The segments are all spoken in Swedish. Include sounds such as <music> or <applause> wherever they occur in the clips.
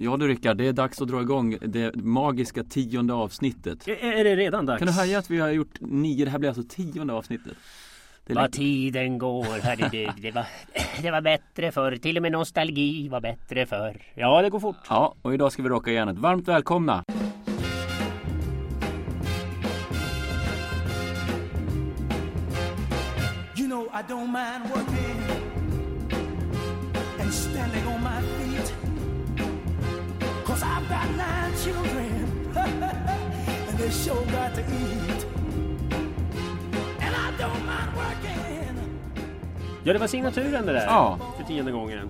Ja du Rickard, det är dags att dra igång det magiska tionde avsnittet. Är, det redan dags? Kan du haja att vi har gjort nio, det här blir alltså tionde avsnittet. Det Vad lite... tiden går, hörde du. Det var, det var bättre förr. Till och med nostalgi var bättre förr. Ja, det går fort. Ja, och idag ska vi rocka järnet. Varmt välkomna! You know I don't mind working and standing on my nine children and they sure got to eat. And I don't mind working. Ja, det var signaturen det där. Ja. För tionde gången.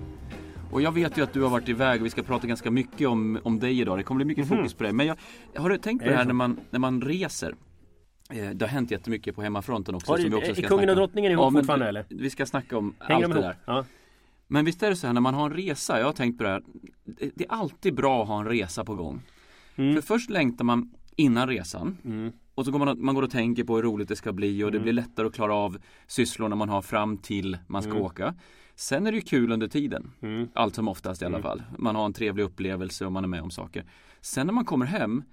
Och jag vet ju att du har varit iväg och vi ska prata ganska mycket om, om dig idag. Det kommer bli mycket mm. fokus på dig. Men jag, har du tänkt på det här när man, när man reser? Eh, det har hänt jättemycket på hemmafronten också. Har som vi också ska är kungen och drottningen ihop ja, fortfarande eller? Vi ska snacka om Hänger allt det där. Ja. Men visst är det så här när man har en resa, jag har tänkt på det här. Det är alltid bra att ha en resa på gång. Mm. För först längtar man innan resan. Mm. Och så går man, man går och tänker på hur roligt det ska bli och det mm. blir lättare att klara av sysslorna man har fram till man ska mm. åka. Sen är det ju kul under tiden. Mm. Allt som oftast i alla fall. Man har en trevlig upplevelse och man är med om saker. Sen när man kommer hem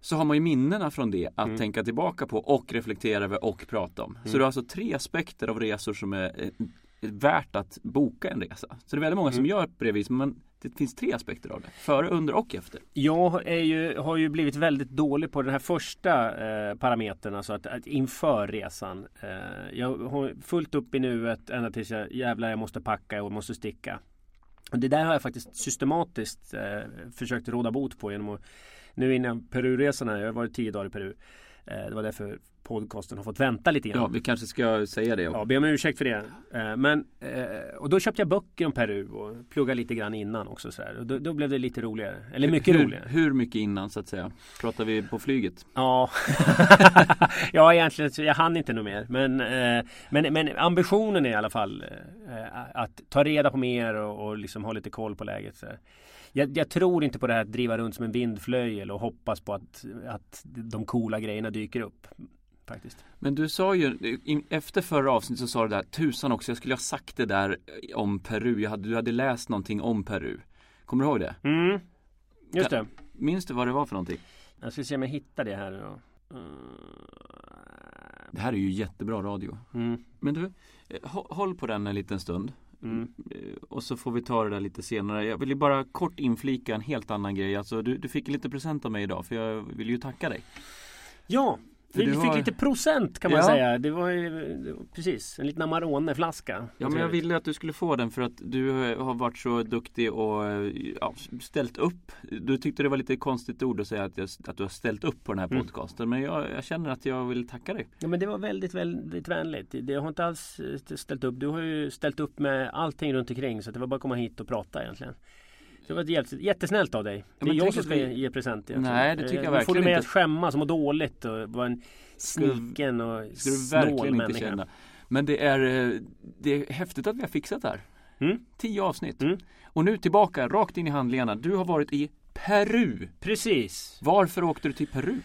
så har man ju minnena från det att mm. tänka tillbaka på och reflektera över och prata om. Mm. Så du har alltså tre aspekter av resor som är eh, värt att boka en resa. Så det är väldigt många som mm. gör på det viset. Men det finns tre aspekter av det. Före, under och efter. Jag ju, har ju blivit väldigt dålig på den här första eh, parametern. Alltså att, att inför resan. Eh, jag har fullt upp i nuet ända tills jag jävlar jag måste packa och måste sticka. Och det där har jag faktiskt systematiskt eh, försökt råda bot på genom att nu innan Peruresan här, jag har varit tio dagar i Peru. Eh, det var därför podcasten har fått vänta lite grann. Ja, vi kanske ska säga det. Ja, be om ursäkt för det. Eh, men, eh, och då köpte jag böcker om Peru och pluggade lite grann innan också. Så och då, då, blev det lite roligare. Eller mycket hur, roligare. Hur mycket innan så att säga? Pratar vi på flyget? Ja, <laughs> ja egentligen jag hann inte något mer. Men, men, men ambitionen är i alla fall att ta reda på mer och, och liksom ha lite koll på läget. Så jag, jag, tror inte på det här att driva runt som en vindflöjel och hoppas på att, att de coola grejerna dyker upp. Faktiskt. Men du sa ju efter förra avsnittet så sa du där tusan också jag skulle ha sagt det där om Peru. Jag hade, du hade läst någonting om Peru. Kommer du ihåg det? Mm, just det. Minns du vad det var för någonting? Jag ska se om jag hittar det här. Då. Det här är ju jättebra radio. Mm. Men du, eh, håll på den en liten stund. Mm. Eh, och så får vi ta det där lite senare. Jag vill ju bara kort inflika en helt annan grej. Alltså, du, du fick lite present av mig idag för jag vill ju tacka dig. Ja, vi fick har... lite procent kan man ja. säga. Det var, var precis en liten Amarone-flaska. Ja men jag ville att du skulle få den för att du har varit så duktig och ja, ställt upp. Du tyckte det var lite konstigt ord att säga att, jag, att du har ställt upp på den här mm. podcasten. Men jag, jag, känner att jag vill tacka dig. Ja men det var väldigt, väldigt vänligt. Det har inte alls ställt upp. Du har ju ställt upp med allting runt omkring så det var bara att komma hit och prata egentligen. Det var jättesnällt av dig. Det är jag som ska vi... ge present. Nej det tycker jag verkligen inte. får du med att skämmas och må dåligt och vara en sniken och ska du verkligen människa. inte känna. Men det är, eh, det är häftigt att vi har fixat det här. Mm. Tio avsnitt. Mm. Och nu tillbaka rakt in i handlingarna. Du har varit i Peru. Precis. Varför åkte du till Peru?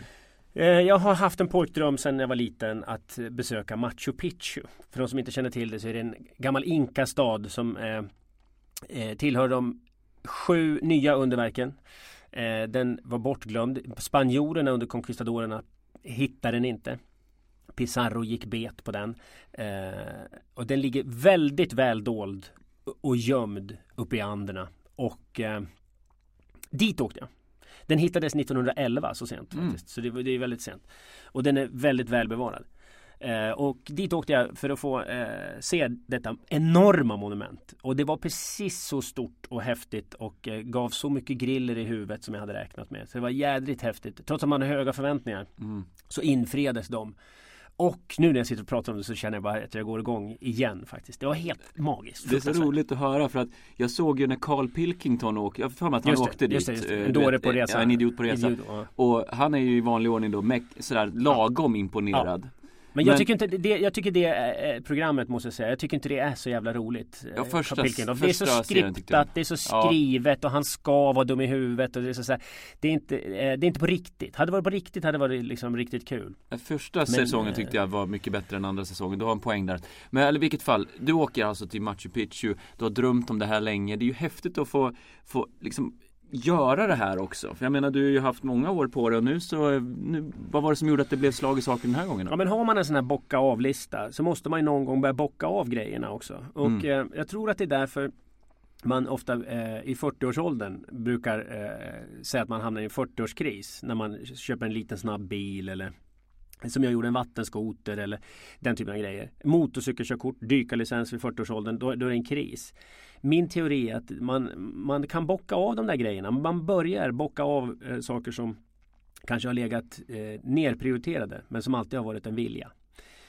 Eh, jag har haft en pojkdröm sedan jag var liten att besöka Machu Picchu. För de som inte känner till det så är det en gammal inkastad som eh, eh tillhör de sju nya underverken. Eh, den var bortglömd. Spanjorerna under conquistadorerna hittade den inte. Pizarro gick bet på den. Eh, och den ligger väldigt väl dold och gömd uppe i Anderna. Och eh, dit åkte jag. Den hittades 1911 så sent mm. faktiskt. Så det, det är väldigt sent. Och den är väldigt väl bevarad. Eh, och dit åkte jag för att få eh, se detta enorma monument. Och det var precis så stort och häftigt och eh, gav så mycket griller i huvudet som jag hade räknat med. Så det var jädrigt häftigt. Trots att man hade höga förväntningar mm. så infriades de. Och nu när jag sitter och pratar om det så känner jag bara att jag går igång igen faktiskt. Det var helt magiskt. Det är så roligt att höra för att jag såg ju när Carl Pilkington åkte, jag för mig att han just åkte det, dit. Just det, En dåre på resa. Ja, en idiot på resa. Idiot, ja. Och han är ju i vanlig ordning då sådär lagom imponerad. Ja. Men jag men, tycker inte det, jag tycker det eh, programmet måste jag säga, jag tycker inte det är så jävla roligt. Ja, första, det är så skriptat, det är så skrivet ja. och han ska vara dum i huvudet och det är så, så här, det, är inte, eh, det är inte på riktigt. Hade det varit på riktigt hade det varit liksom riktigt kul. Första men, säsongen tyckte jag var mycket bättre än andra säsongen. Du har en poäng där. Men i vilket fall, du åker alltså till Machu Picchu. Du har drömt om det här länge. Det är ju häftigt att få, få liksom göra det här också? För jag menar du har ju haft många år på det och nu så nu, Vad var det som gjorde att det blev slag i saken den här gången? Då? Ja men har man en sån här bocka av-lista så måste man ju någon gång börja bocka av grejerna också. Och mm. eh, jag tror att det är därför man ofta eh, i 40-årsåldern brukar eh, säga att man hamnar i en 40-årskris när man köper en liten snabb bil eller som jag gjorde en vattenskoter eller den typen av grejer. Motorcykelkörkort, dykarlicens vid 40-årsåldern, då, då är det en kris. Min teori är att man, man kan bocka av de där grejerna. Man börjar bocka av eh, saker som kanske har legat eh, nerprioriterade men som alltid har varit en vilja.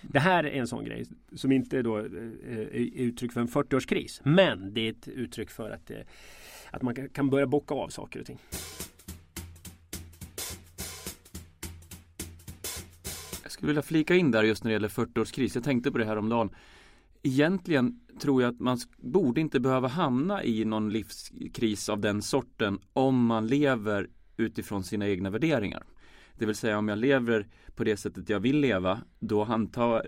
Det här är en sån grej som inte då eh, är uttryck för en 40-årskris. Men det är ett uttryck för att, eh, att man kan börja bocka av saker och ting. Jag skulle vilja flika in där just när det gäller 40-årskris. Jag tänkte på det här om dagen. Egentligen tror jag att man borde inte behöva hamna i någon livskris av den sorten om man lever utifrån sina egna värderingar. Det vill säga om jag lever på det sättet jag vill leva då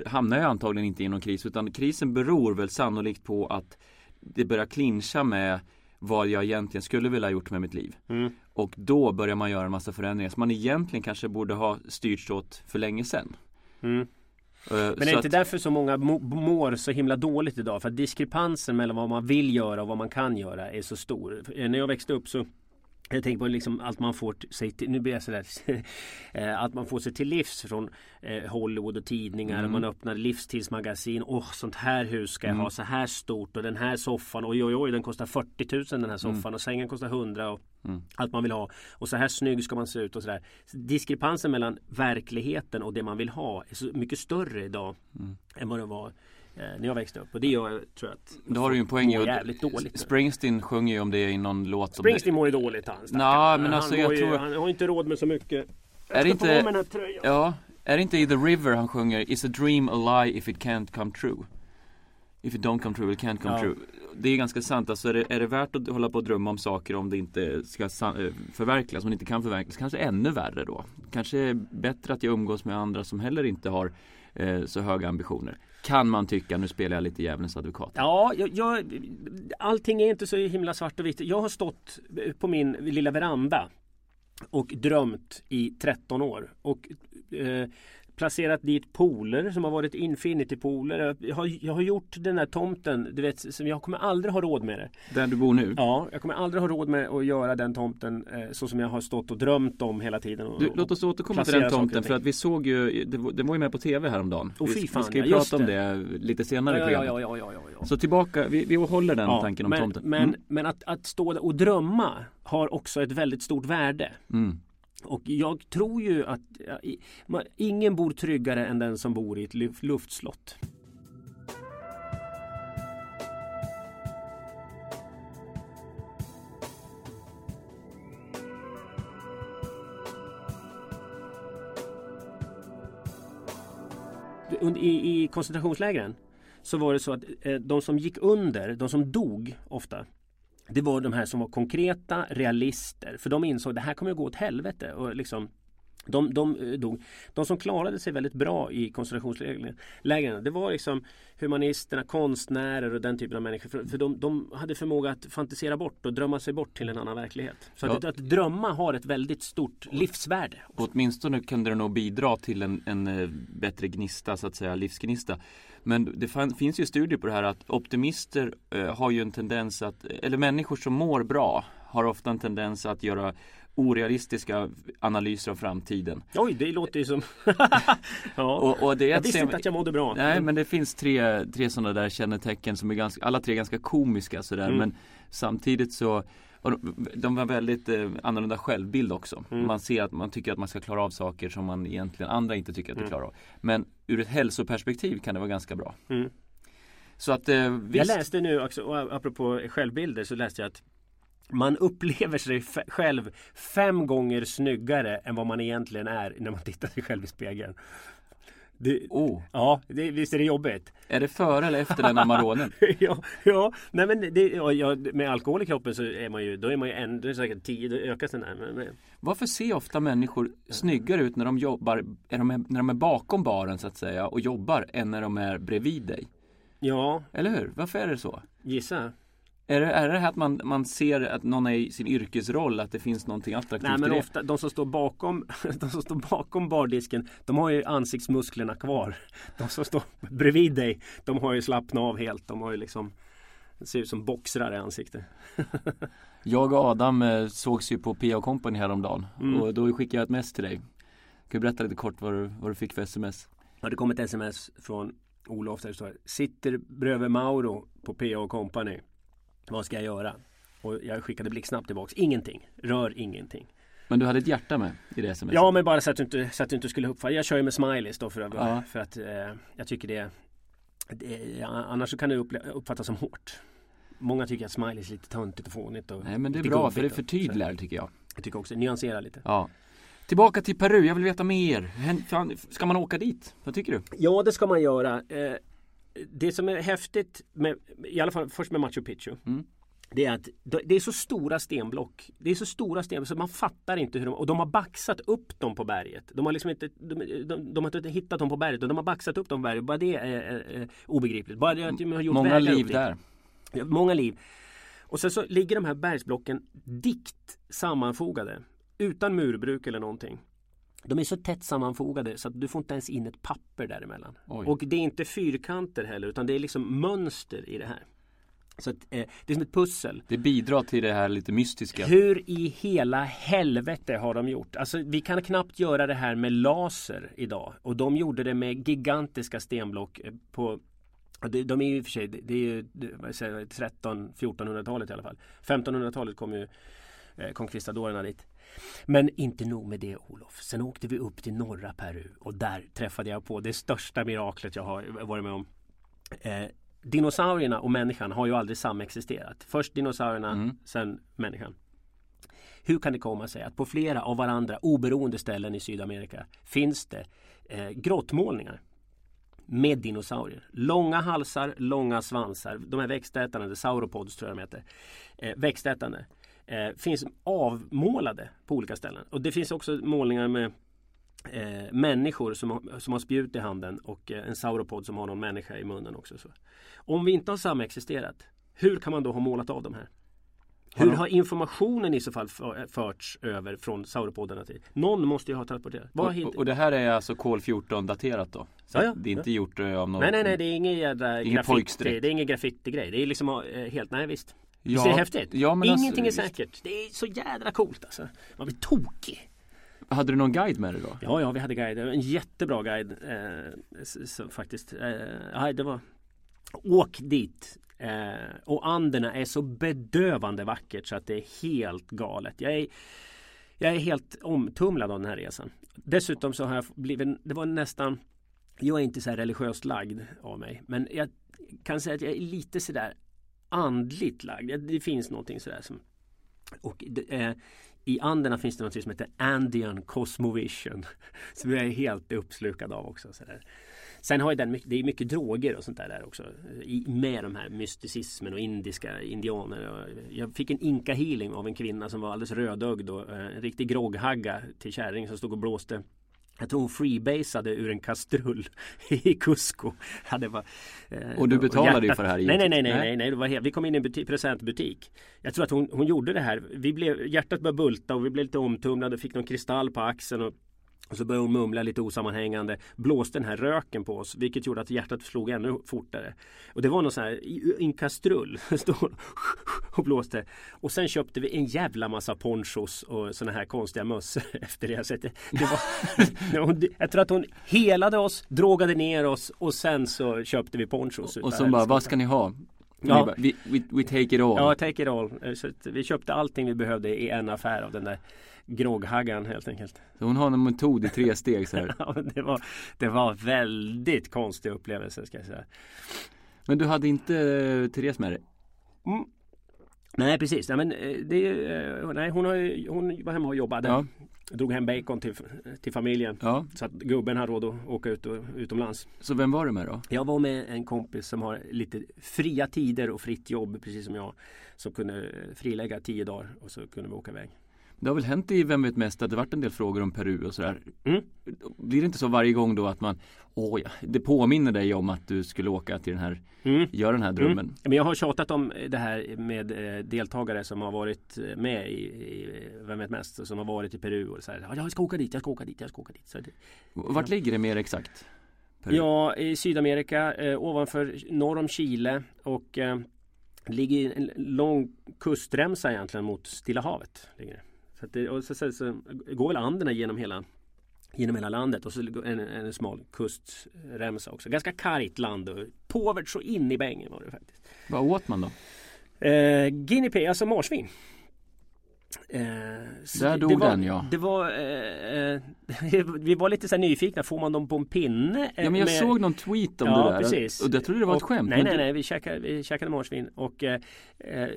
hamnar jag antagligen inte i någon kris utan krisen beror väl sannolikt på att det börjar klincha med vad jag egentligen skulle vilja ha gjort med mitt liv. Mm. Och då börjar man göra en massa förändringar som man egentligen kanske borde ha styrts åt för länge sedan. Mm. Uh, Men är det inte därför så många mår så himla dåligt idag? För att diskrepansen mellan vad man vill göra och vad man kan göra är så stor. När jag växte upp så jag tänker på liksom allt man får sig till, nu blir jag sådär, <laughs> eh, att man får sig till livs från eh, Hollywood och tidningar. Mm. Man öppnar livstidsmagasin. Åh, oh, sånt här hus ska jag mm. ha så här stort och den här soffan. Oj, oj, oj, den kostar 40 000 den här soffan mm. och sängen kostar 100 och mm. allt man vill ha. Och så här snygg ska man se ut och sådär. Diskrepansen mellan verkligheten och det man vill ha är så mycket större idag mm. än vad det var när jag växte upp. Och det gör, tror jag att Då har du ju en poäng jävligt dåligt. Springsteen sjunger ju om det i någon låt. Springsteen mår ju dåligt han. Nah, men alltså, han, jag tror... ju, han har inte råd med så mycket. Jag är det inte... Med tröjan. Ja. Är det inte i The River han sjunger Is a dream a lie if it can't come true? If it don't come true, it can't come ja. true. Det är ganska sant. Alltså är det, är det värt att hålla på och drömma om saker om det inte ska eh, förverkligas, om det inte kan förverkligas? Kanske ännu värre då. Kanske är bättre att jag umgås med andra som heller inte har eh, så höga ambitioner. Kan man tycka, nu spelar jag lite djävulens advokat. Ja, jag, jag, allting är inte så himla svart och vitt. Jag har stått på min lilla veranda och drömt i 13 år. Och eh, placerat dit pooler som har varit Infinity-pooler. Jag har, jag har gjort den här tomten, du vet, som jag kommer aldrig ha råd med det. Där du bor nu? Ja, jag kommer aldrig ha råd med att göra den tomten eh, så som jag har stått och drömt om hela tiden. Och, du, låt oss återkomma till den tomten för att vi såg ju, det var ju med på tv häromdagen. Oh, vi, fan, vi ska ju ja, prata om det lite senare ja, ja, ja, ja, ja, Så tillbaka, vi, vi håller den tanken om men, tomten. Men, mm. men att, att stå och drömma har också ett väldigt stort värde. Mm. Och jag tror ju att ingen bor tryggare än den som bor i ett luftslott. I, I koncentrationslägren så var det så att eh, de som gick under, de som dog ofta det var de här som var konkreta realister. För de insåg att det här kommer att gå åt helvete. Och liksom, de, de eh, dog. De som klarade sig väldigt bra i koncentrationslägren det var liksom humanisterna, konstnärer och den typen av människor. För, för de, de, hade förmåga att fantisera bort och drömma sig bort till en annan verklighet. Så ja. att, att, drömma har ett väldigt stort livsvärde. Och åtminstone kunde det nog bidra till en, en eh, bättre gnista, så att säga, livsgnista. Men det finns ju studier på det här att optimister eh, har ju en tendens att, eller människor som mår bra har ofta en tendens att göra orealistiska analyser av framtiden. Oj, det låter ju som... <laughs> ja. och, och det jag visste inte att jag mådde bra. Nej, men det finns tre, tre sådana där kännetecken som är ganska, alla tre ganska komiska sådär. Mm. Men samtidigt så de, de har väldigt eh, annorlunda självbild också. Mm. Man ser att man tycker att man ska klara av saker som man egentligen andra inte tycker att de mm. klarar av. Men ur ett hälsoperspektiv kan det vara ganska bra. Mm. Så att eh, visst... Jag läste nu också, apropå självbilder, så läste jag att man upplever sig själv fem gånger snyggare än vad man egentligen är när man tittar sig själv i spegeln. Det, oh. Ja, det, visst är det jobbigt? Är det före eller efter den Amaronen? <laughs> ja, ja, nej men det, ja, med alkohol i kroppen så är man ju, då är man ju ändå säkert tio, då ökas den här. Men. Varför ser ofta människor snyggare ut när de jobbar, de, är, när de är bakom baren så att säga och jobbar än när de är bredvid dig? Ja. Eller hur? Varför är det så? Gissa. Är det, är det här att man, man ser att någon är i sin yrkesroll, att det finns någonting attraktivt Nej men i ofta, de som står bakom <laughs> De som står bakom bardisken De har ju ansiktsmusklerna kvar <laughs> De som står bredvid dig De har ju slappnat av helt De har ju liksom ser ut som boxrar i ansiktet <laughs> Jag och Adam eh, sågs ju på P.A. Company häromdagen mm. och då skickade jag ett mess till dig Kan du berätta lite kort vad du, vad du fick för sms? Ja det kom ett sms från Olof där det står Sitter bredvid Mauro på P.A. Company Vad ska jag göra? Och jag skickade blixtsnabbt tillbaks Ingenting Rör ingenting men du hade ett hjärta med i det sms? Ja men bara så att du inte, så att du inte skulle uppfatta Jag kör ju med smileys då för, att, ja. för att eh, jag tycker det, det Annars så kan det uppfattas som hårt Många tycker att smileys är lite töntigt och fånigt och Nej men det är bra för det förtydligar tycker jag Jag tycker också, nyansera lite Ja Tillbaka till Peru, jag vill veta mer. Ska man åka dit? Vad tycker du? Ja, det ska man göra. Det som är häftigt, med, i alla fall först med Machu Picchu. Mm. Det är att det är så stora stenblock. Det är så stora stenblock så man fattar inte hur de... Och de har baxat upp dem på berget. De har liksom inte... De, de, de har inte hittat dem på berget och de har baxat upp dem på berget. Bara det är, är, är obegripligt. Bara det att de har gjort Många liv där. Många liv. Och sen så ligger de här bergsblocken dikt sammanfogade. Utan murbruk eller någonting. De är så tätt sammanfogade så att du får inte ens in ett papper däremellan. Oj. Och det är inte fyrkanter heller utan det är liksom mönster i det här. Så att, eh, det är som ett pussel. Det bidrar till det här lite mystiska. Hur i hela helvete har de gjort? Alltså vi kan knappt göra det här med laser idag. Och de gjorde det med gigantiska stenblock eh, på de är ju i och för sig, det är ju 13-1400-talet i alla fall. 1500-talet kom ju eh, konkvistadorerna dit. Men inte nog med det Olof. Sen åkte vi upp till norra Peru och där träffade jag på det största miraklet jag har varit med om. Eh, dinosaurierna och människan har ju aldrig samexisterat. Först dinosaurierna, mm. sen människan. Hur kan det komma sig att på flera av varandra oberoende ställen i Sydamerika finns det eh, grottmålningar med dinosaurier. Långa halsar, långa svansar. De här växtätande, sauropods tror jag de heter. Eh, växtätande eh, finns avmålade på olika ställen. Och det finns också målningar med eh, människor som, som har spjut i handen och eh, en sauropod som har någon människa i munnen också. Så. Om vi inte har samexisterat, hur kan man då ha målat av de här? Hur har informationen i så fall förts över från sauropoderna till? Någon måste ju ha transporterat. Och, och, det här är alltså kol 14 daterat då? Så ja, ja, det är inte ja. gjort eh, av någon Nej nej nej det är ingen jädra graffiti Det är ingen graffiti-grej Det är liksom eh, helt, nej visst Ja, Visst är det häftigt? Ja, men Ingenting alltså, är säkert. Det är så jädra coolt alltså. Man blir tokig. Hade du någon guide med dig då? Ja, ja vi hade guide. En jättebra guide eh, faktiskt. Eh, det var Åk dit. Eh, och Anderna är så bedövande vackert så att det är helt galet. Jag är, jag är helt omtumlad av den här resan. Dessutom så har jag blivit, det var nästan Jag är inte så här religiöst lagd av mig. Men jag kan säga att jag är lite sådär andligt lagd. Det finns någonting sådär som och eh, i Anderna finns det något som heter Andean Cosmovision. <laughs> Som jag är helt uppslukad av också. Sådär. Sen har ju den, det är mycket droger och sånt där, där också. Eh, I, med de här mysticismen och indiska indianer. Jag fick en inka healing av en kvinna som var alldeles rödögd och eh, en riktig grogghagga till kärring som stod och blåste jag tror hon freebasade ur en kastrull <laughs> i Cusco. Ja, det var, eh, och du betalade ju för det här nej, nej, nej, nej, nej, nej, det var helt, Vi kom in i en butik, presentbutik. Jag tror att hon, hon gjorde det här. Vi blev, hjärtat började bulta och vi blev lite omtumlade och fick någon kristall på axeln. Och och så började hon mumla lite osammanhängande. Blåste den här röken på oss vilket gjorde att hjärtat slog ännu fortare. Och det var någon sån här i en kastrull. <laughs> Stod och blåste. Och sen köpte vi en jävla massa ponchos och såna här konstiga mössor <laughs> efter det. Så det, var, <laughs> jag tror att hon helade oss, drogade ner oss och sen så köpte vi ponchos. Och så bara, vad ska ni ha? Ja. we, we, we, take it all. Ja, take it all. Så vi köpte allting vi behövde i en affär av den där grogghaggan helt enkelt. Så hon har en metod i tre steg så här. <laughs> ja, det var, det var väldigt konstig upplevelse ska jag säga. Men du hade inte eh, Therese med dig? Mm. Nej precis, nej, men eh, det, eh, nej, hon, har, hon var hemma och jobbade. Ja. Drog hem bacon till, till familjen. Ja. Så att gubben har råd att åka ut och, utomlands. Så vem var du med då? Jag var med en kompis som har lite fria tider och fritt jobb precis som jag. Som kunde frilägga tio dagar och så kunde vi åka iväg. Det har väl hänt i Vem vet mest att det varit en del frågor om Peru och sådär. Mm. Blir det inte så varje gång då att man Åh ja, det påminner dig om att du skulle åka till den här mm. Göra den här mm. drömmen. Mm. Men jag har tjatat om det här med eh, deltagare som har varit med i, i Vem vet mest Som har varit i Peru och så här, Jag ska åka dit, jag ska åka dit, jag ska åka dit så det, Vart ligger det mer exakt? Peru? Ja, i Sydamerika eh, ovanför norr om Chile och eh, ligger en lång kustremsa egentligen mot Stilla havet. Ligger. Så, det, och så, så, så, går väl Anderna genom hela genom hela landet och så en, en smal kustremsa också. Ganska kargt land och påvert så in i bängen var det faktiskt. Vad åt man då? Eh, guinea pig, alltså marsvin. Eh, Där dog var, den ja. Det var, eh, eh <laughs> vi var lite så nyfikna, får man dem på en pinne? Ja men jag med... såg någon tweet om ja, det där. Precis. Och jag trodde det var och, ett skämt. Nej nej nej, vi käkade, vi käkade marsvin och eh, eh,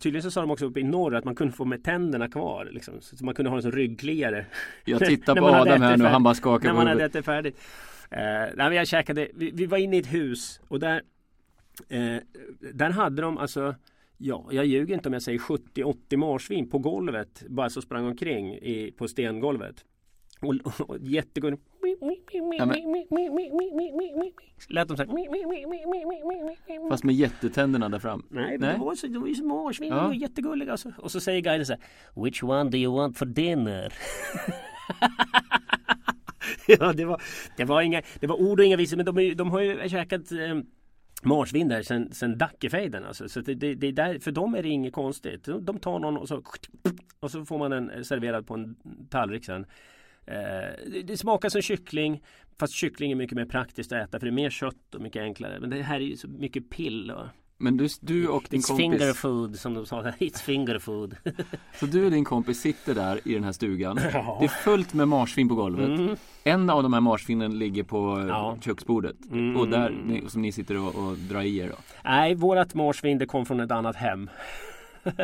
Tydligen så sa de också uppe i norr att man kunde få med tänderna kvar liksom, Så man kunde ha en sån ryggkliare Jag <laughs> tittar på Adam här nu, han bara skakar på När man hade ätit färdigt eh, nej, men jag käkade, vi, vi, var inne i ett hus och där eh, Där hade de alltså Ja, jag ljuger inte om jag säger 70-80 marsvin på golvet bara så sprang omkring i, på stengolvet. Och, och, och jättegulligt. Ja, Lät de så här. Fast med jättetänderna där fram? Nej, Nej. de var, så, ju som marsvin. Ja. Var jättegulliga. Alltså. Och så säger guiden så här. Which one do you want for dinner? <laughs> ja, det var, det var inga, det var ord och inga visor. Men de, de har ju käkat eh, marsvin där sen, sen Dackefejden. Alltså. Så det, det, det där, för dem är det inget konstigt. De, de tar någon och så, och så får man den serverad på en tallrik sen. Eh, det, det, smakar som kyckling Fast kyckling är mycket mer praktiskt att äta för det är mer kött och mycket enklare. Men det här är ju så mycket pill. Och... Men du, du och din It's kompis finger food som de sa. <laughs> It's finger food. <laughs> så du och din kompis sitter där i den här stugan. <laughs> Ja. Det är fullt med marsvin på golvet. Mm. En av de här marsvinen ligger på ja. köksbordet. Mm. Och där som ni sitter och, och drar i er då. Nej, vårat marsvin det kom från ett annat hem.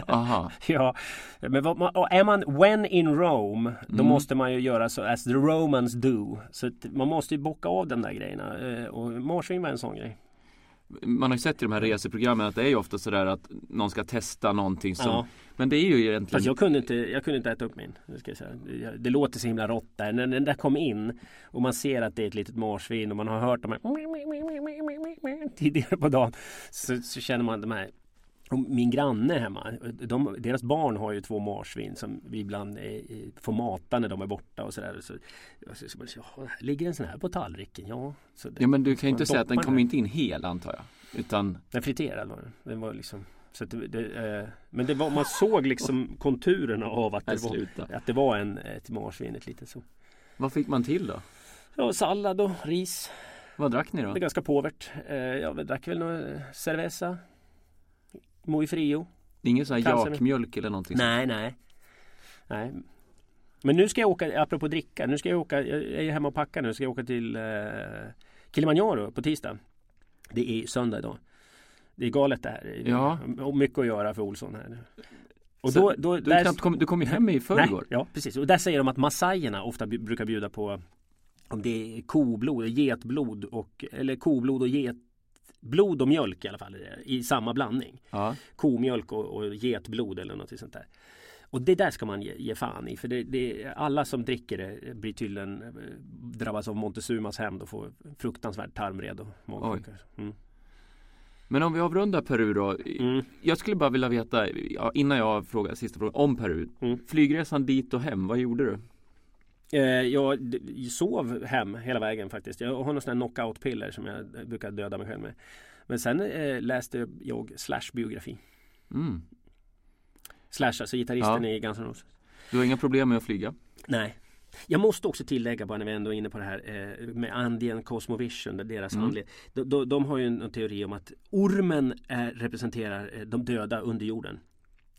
Aha. ja, men vad, är man when in Rome då mm. måste man ju göra så as the Romans do. Så man måste ju bocka av de där grejerna. Eh, och marsvin var en sån grej man har ju sett i de här reseprogrammen att det är ju ofta sådär att någon ska testa någonting som ja. Men det är ju egentligen Fast jag kunde inte, jag kunde inte äta upp min ska jag säga. Det låter så himla rått där När den där kom in Och man ser att det är ett litet marsvin och man har hört de här Tidigare på dagen så, så känner man de här min granne hemma, de, deras barn har ju två marsvin som vi ibland är, får mata när de är borta och sådär. Så, så, så, så, ja, ligger en sån här på tallriken? Ja. Så det, ja men du kan ju inte säga att den kommer inte in hel antar jag. Utan... Den friterad var den. den var liksom, så det, det, eh, men det var, man såg liksom konturerna av att det, var, att det var en, ett marsvin, ett litet så. Vad fick man till då? Ja, sallad och ris. Vad drack ni då? Det är ganska påvert. Eh, ja, vi drack väl någon cerveza Muy frio. Ingen sån här jakmjölk eller någonting? Nej, nej. Nej. Men nu ska jag åka, apropå dricka, nu ska jag åka, jag är hemma och packar nu, ska jag åka till eh, Kilimanjaro på tisdag. Det är söndag idag. Det är galet det här. Ja. Och mycket att göra för Olsson här. Och då, då, du, där, kom, du kom ju hem i förrgår. Ja, precis. Och där säger de att massajerna ofta brukar bjuda på om det är koblod, getblod och, eller koblod och get blod och mjölk i alla fall i samma blandning. Ja. Komjölk och, och getblod eller något sånt där. Och det där ska man ge, ge fan i för det, det, alla som dricker det blir tydligen eh, drabbas av Montezumas hämnd och får fruktansvärd tarmvred och mm. Men om vi avrundar Peru då. Mm. Jag skulle bara vilja veta innan jag frågar sista frågan om Peru. Mm. Flygresan dit och hem, vad gjorde du? Eh, jag sov hem hela vägen faktiskt. Jag har någon sån här knockout-piller som jag brukar döda mig själv med. Men sen eh, läste jag Slash biografi. Mm. Slash, alltså gitarristen ja. i Guns N' Roses. Du har inga problem med att flyga? Nej. Jag måste också tillägga bara när vi ändå är inne på det här eh, med Andien Cosmovision, deras mm. andlighet. De, de, de, har ju en, teori om att ormen är, representerar de döda under jorden.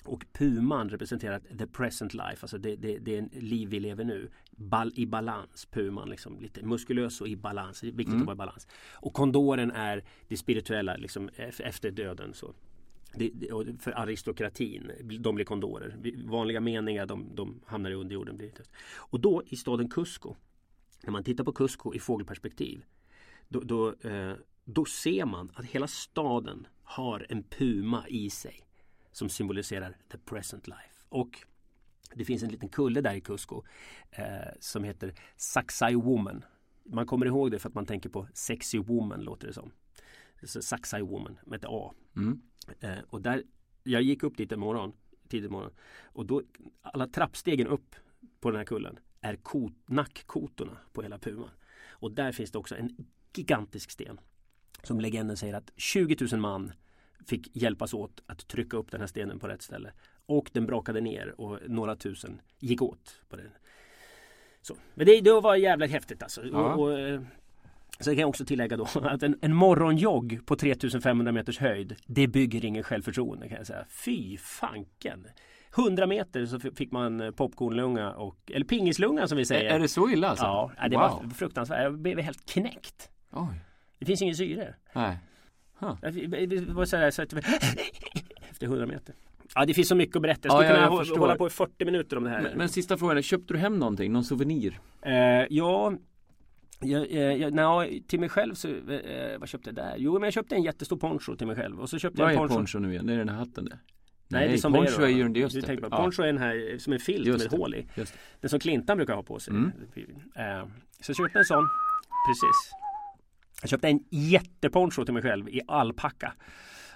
Och puman representerar the present life, alltså det, det, det är liv vi lever nu. Bal, I balans, puman liksom lite muskulös och i balans, viktigt mm. att vara i balans. Och kondoren är det spirituella liksom efter döden. Så. Det, det, för aristokratin, de blir kondorer. Vanliga meningar de, de hamnar i underjorden. Och då i staden Cusco, när man tittar på Cusco i fågelperspektiv, då, då, eh, då ser man att hela staden har en puma i sig som symboliserar the present life. Och Det finns en liten kulle där i Cusco eh, som heter Saxai Woman. Man kommer ihåg det för att man tänker på Sexy Woman låter det som. Så Saxai Woman med ett A. Mm. Eh, och där, jag gick upp dit en morgon, tidigt morgon och då alla trappstegen upp på den här kullen är kot, nackkotorna på hela puman. Och där finns det också en gigantisk sten som legenden säger att 20 000 man fick hjälpas åt att trycka upp den här stenen på rätt ställe. Och den brakade ner och några tusen gick åt på den. Så. Men det, det var jävligt häftigt alltså. Ja. Och, och, eh, så kan jag också tillägga då <laughs> att en, en morgonjogg på 3500 meters höjd Det bygger ingen självförtroende kan jag säga. Fy fanken! 100 meter så fick man popcornlunga och Eller pingislunga som vi säger. Är det så illa alltså? Ja, det wow. var fruktansvärt. Jag blev helt knäckt. Oj. Det finns ingen syre. Nej. Huh. Det var så här, så att, <laughs> efter 100 meter. Ja det finns så mycket att berätta. Jag skulle ja, kunna jag hålla på i 40 minuter om det här. Men, men sista frågan, köpte du hem någonting? Någon souvenir? Eh, ja jag, jag, nej, till mig själv så, eh, vad köpte jag där? Jo men jag köpte en jättestor poncho till mig själv och så köpte vad jag en poncho. Är poncho nu igen? Det är den här hatten det? Nej, Nej det är som poncho är, ju det just det. På, poncho är den här som en filt med hål i. Den som Clintan brukar ha på sig. Mm. Så jag köpte en sån. Precis. Jag köpte en jätteponcho till mig själv i alpacka.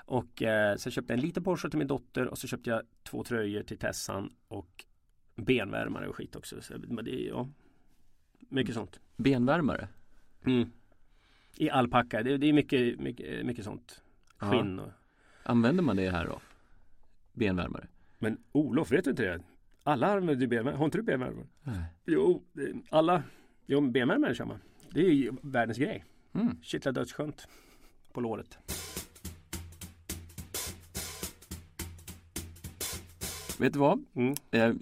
Och så köpte jag en liten poncho till min dotter och så köpte jag två tröjor till Tessan och benvärmare och skit också. Så, men det, ja, mycket sånt. Benvärmare? Mm. I alpacka. Det, det är mycket, mycket, mycket sånt. Skinn och... Använder man det här då? benvärmare. Men Olof, vet du inte det? Alla använder benvärmare. Har inte du benvärmare? Nej. Jo, alla. Jo, benvärmare kör man. Det är ju världens grej. Mm. Kittlar dödsskönt på låret. Vet du vad? Mm. Eh,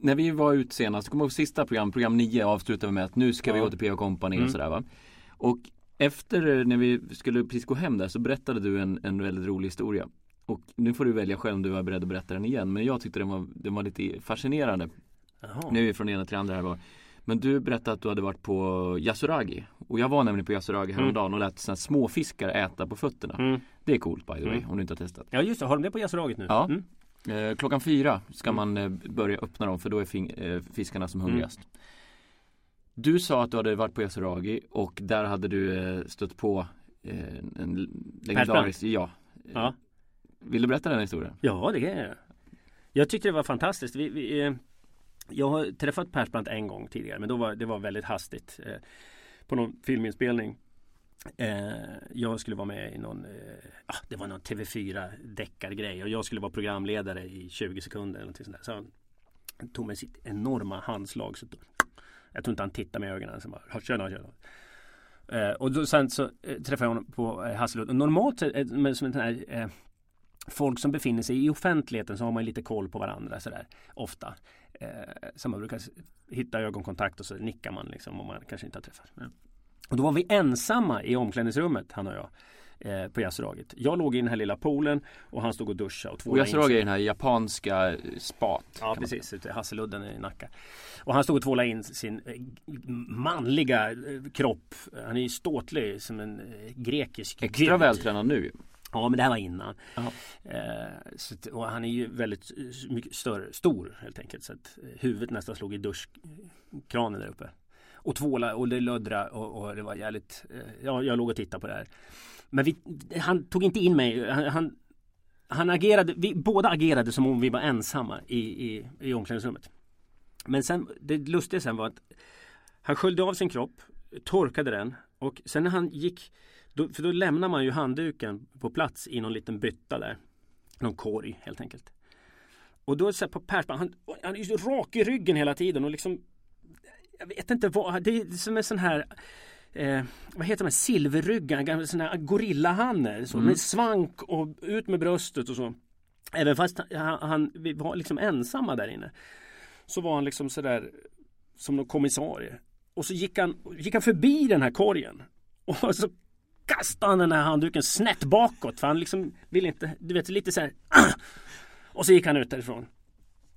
när vi var ute senast, kommer ihåg sista program, program 9 avslutade vi med att nu ska ja. vi gå till P.O. Company mm. och sådär va. Och efter när vi skulle precis gå hem där så berättade du en, en väldigt rolig historia. Och nu får du välja själv om du var beredd att berätta den igen. Men jag tyckte den var, den var lite fascinerande. Jaha. Nu är vi från ena till andra här var. Men du berättade att du hade varit på Yasuragi. Och jag var nämligen på Yasuragi häromdagen mm. och lät såna småfiskar äta på fötterna. Mm. Det är coolt by the way, mm. om du inte har testat. Ja just det, har de det på Yasuragi nu? Ja. Mm. Eh, klockan fyra ska mm. man eh, börja öppna dem för då är eh, fiskarna som hungrigast. Mm. Du sa att du hade varit på Yasuragi och där hade du eh, stött på eh, en legendarisk, ja, ja. Vill du berätta den historien? Ja, det kan jag Jag tyckte det var fantastiskt. Vi, vi, eh, jag har träffat Persbrandt en gång tidigare men då var det var väldigt hastigt. På någon filminspelning. Eh, jag skulle vara med i någon, eh, ah, det var någon TV4 deckargrej och jag skulle vara programledare i 20 sekunder. Eller sånt där. Så han tog med sitt enorma handslag. Så jag tror inte han tittade med ögonen. Så bara, tjena, tjena. Eh, och då, sen så eh, träffade jag honom på eh, Hasselud. Normalt eh, eh med, som en här eh, folk som befinner sig i offentligheten så har man lite koll på varandra sådär ofta. Eh, så man brukar hitta ögonkontakt och så nickar man liksom om man kanske inte har träffat. Ja. Och då var vi ensamma i omklädningsrummet han och jag. Eh, på Yasuraget. Jag låg i den här lilla poolen och han stod och duschade och Och Yasuragi är den här japanska spat. Ja precis, ute i Hasseludden i Nacka. Och han stod och tvålade in sin eh, manliga eh, kropp. Han är ju ståtlig som en grekisk Extra vältränad nu Ja men det här var innan. Eh, så, och han är ju väldigt mycket större, stor helt enkelt. Så att eh, huvudet nästan slog i duschkranen där uppe. Och tvåla och det löddra och, och, det var jävligt eh, Ja jag låg och tittade på det här. Men vi, han tog inte in mig. Han, han, han, agerade, vi båda agerade som om vi var ensamma i, i, i omklädningsrummet. Men sen, det lustiga sen var att han sköljde av sin kropp, torkade den och sen när han gick då, för då lämnar man ju handduken på plats i någon liten bytta där. Någon korg helt enkelt. Och då så på Persbrandt, han, han är ju rak i ryggen hela tiden och liksom Jag vet inte vad, det är som en sån här eh, Vad heter de silverryggar, sån här gorillahanne så, mm. med svank och ut med bröstet och så. Även fast han, han, vi var liksom ensamma där inne. Så var han liksom sådär Som någon kommissarie. Och så gick han, gick han förbi den här korgen. <laughs> Och så kastade han den här handduken snett bakåt för han liksom ville inte, du vet lite så här. <clears throat> Och så gick han ut därifrån.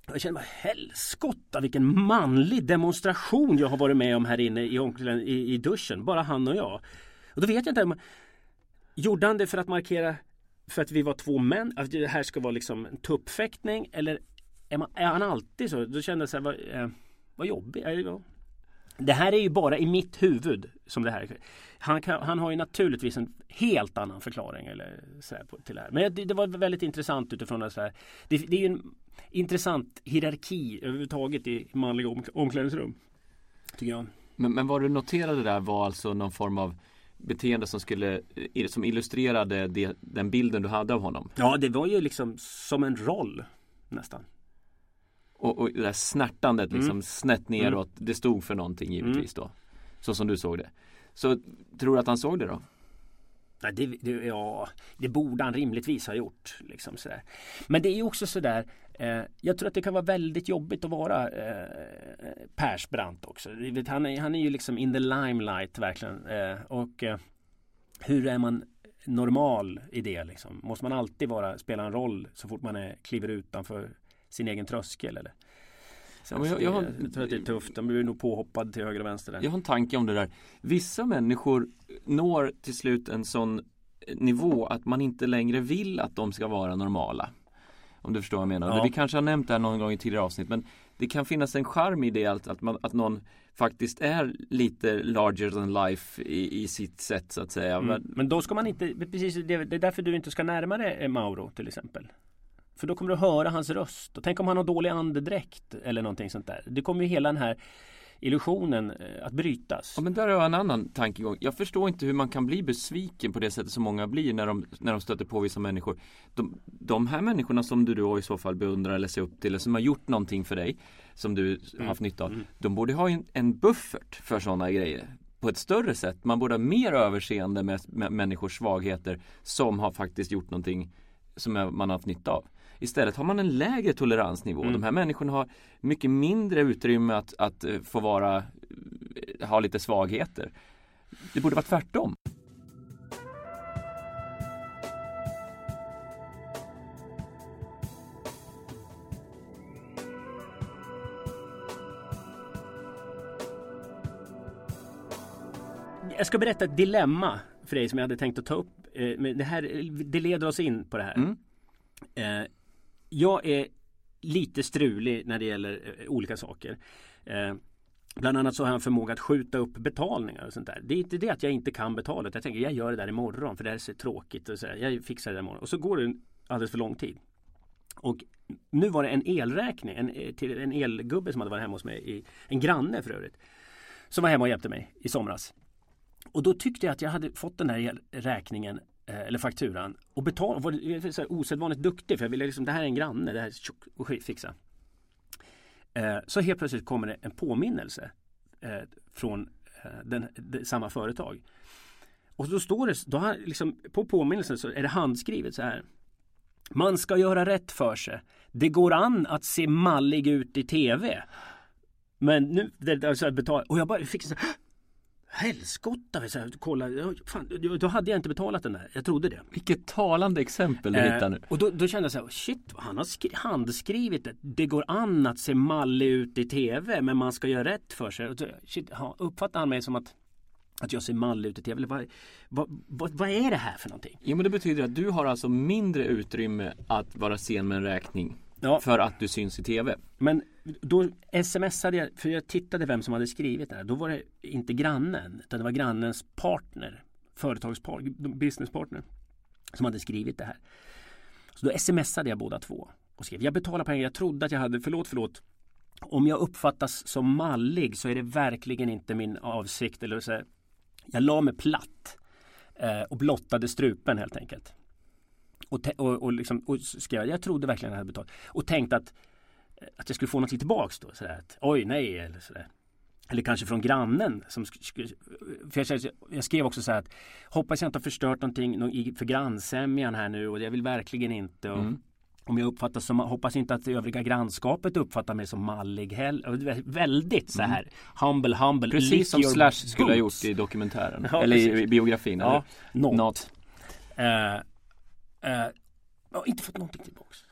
Jag kände bara helskotta vilken manlig demonstration jag har varit med om här inne i, i, i duschen. Bara han och jag. Och då vet jag inte. Gjorde han det för att markera för att vi var två män? Att det här ska vara liksom en tuppfäktning? Eller är, man, är han alltid så? Då kände jag så här, vad, eh, vad jobbigt. Det här är ju bara i mitt huvud som det här han, kan, han har ju naturligtvis en helt annan förklaring eller, så här, till det här. Men det, det, var väldigt intressant utifrån det här. Det, det är ju en intressant hierarki överhuvudtaget i manliga om, omklädningsrum. Tycker jag. Men, men vad du noterade där var alltså någon form av beteende som skulle som illustrerade det, den bilden du hade av honom? Ja, det var ju liksom som en roll nästan. Och, och det där snärtandet mm. liksom snett neråt, mm. det stod för någonting givetvis mm. då. Så som du såg det. Så tror du att han såg det då? Nej, det, det, ja, det borde han rimligtvis ha gjort. Liksom sådär. Men det är också sådär eh, Jag tror att det kan vara väldigt jobbigt att vara eh, Persbrandt också. Han är, han är ju liksom in the limelight verkligen. Eh, och eh, hur är man normal i det liksom? Måste man alltid vara, spela en roll så fort man är, kliver utanför sin egen tröskel? Eller? Så jag, jag, har, jag tror att det är tufft. De blir nog påhoppad till höger och vänster. Där. Jag har en tanke om det där. Vissa människor når till slut en sån nivå att man inte längre vill att de ska vara normala. Om du förstår vad jag menar. Ja. Vi kanske har nämnt det här någon gång i tidigare avsnitt men det kan finnas en charm i det att, att, man, att någon faktiskt är lite larger than life i, i sitt sätt så att säga. Mm. Men då ska man inte, precis det är därför du inte ska närma dig Mauro till exempel. För då kommer du höra hans röst. Och tänk om han har dålig andedräkt eller någonting sånt där. Det kommer ju hela den här illusionen eh, att brytas. Ja, men där har jag en annan tankegång. Jag förstår inte hur man kan bli besviken på det sättet som många blir när de, när de stöter på vissa människor. De, de här människorna som du då i så fall beundrar eller ser upp till eller som har gjort någonting för dig som du mm. haft nytta av. Mm. De borde ha en, en buffert för sådana grejer på ett större sätt. Man borde ha mer överseende med, med människors svagheter som har faktiskt gjort någonting som man har haft nytta av. Istället har man en lägre toleransnivå. Mm. De här människorna har mycket mindre utrymme att, att eh, få vara, eh, ha lite svagheter. Det borde vara tvärtom. Jag ska berätta ett dilemma för dig som jag hade tänkt att ta upp. Eh, det, här, det leder oss in på det här. Mm jag är lite strulig när det gäller eh, olika saker. Eh, bland annat så har jag en förmåga att skjuta upp betalningar och sånt där. Det är inte det att jag inte kan betala. Jag tänker jag gör det där imorgon för det här är så tråkigt. Och så här, jag fixar det där imorgon. Och så går det alldeles för lång tid. Och nu var det en elräkning, en, eh, till en elgubbe som hade varit hemma hos mig, i, en granne för övrigt. Som var hemma och hjälpte mig i somras. Och då tyckte jag att jag hade fått den här räkningen Eh, eller fakturan och betala. var så osedvanligt duktig för jag ville liksom, det här är en granne, det här är tjock och fixa. Eh, så helt plötsligt kommer det en påminnelse eh, från eh, den, samma företag. Och då står det, då har, liksom, på påminnelsen så är det handskrivet så här. Man ska göra rätt för sig. Det går an att se mallig ut i tv. Men nu, det, alltså, betala, och jag bara fick så här, Helskotta! Kolla, fan, då hade jag inte betalat den där. Jag trodde det. Vilket talande exempel du eh, hittar nu. Och då, då, kände jag så här, shit, han har skri- handskrivit det. Det går an att se mallig ut i tv, men man ska göra rätt för sig. Shit, uppfattar han mig som att att jag ser mallig ut i tv. Vad, vad, vad, vad, är det här för någonting? Jo men det betyder att du har alltså mindre utrymme att vara sen med en räkning. Ja. För att du syns i tv. Men då smsade jag, för jag tittade vem som hade skrivit det här. Då var det inte grannen, utan det var grannens partner, företagspartner, businesspartner, som hade skrivit det här. Så då smsade jag båda två och skrev, jag betalar pengar, jag trodde att jag hade, förlåt, förlåt. Om jag uppfattas som mallig så är det verkligen inte min avsikt. Eller så jag la mig platt eh, och blottade strupen helt enkelt. Och, och, och, liksom, och skrev, jag trodde verkligen att jag hade betalat. Och tänkte att att jag skulle få någonting tillbaks då. Sådär, att, Oj, nej, eller sådär. Eller kanske från grannen. Som för jag, jag skrev också så här att hoppas jag inte har förstört någonting för grannsämjan här nu och jag vill verkligen inte. Och, mm. Om jag uppfattas som, hoppas inte att det övriga grannskapet uppfattar mig som mallig heller. Väldigt så här mm. humble, humble. Precis som Slash skulle ha gjort i dokumentären. <laughs> Ja, eller i biografin. Ja, eller? Not. not. Uh, uh, jag har inte fått någonting tillbaks.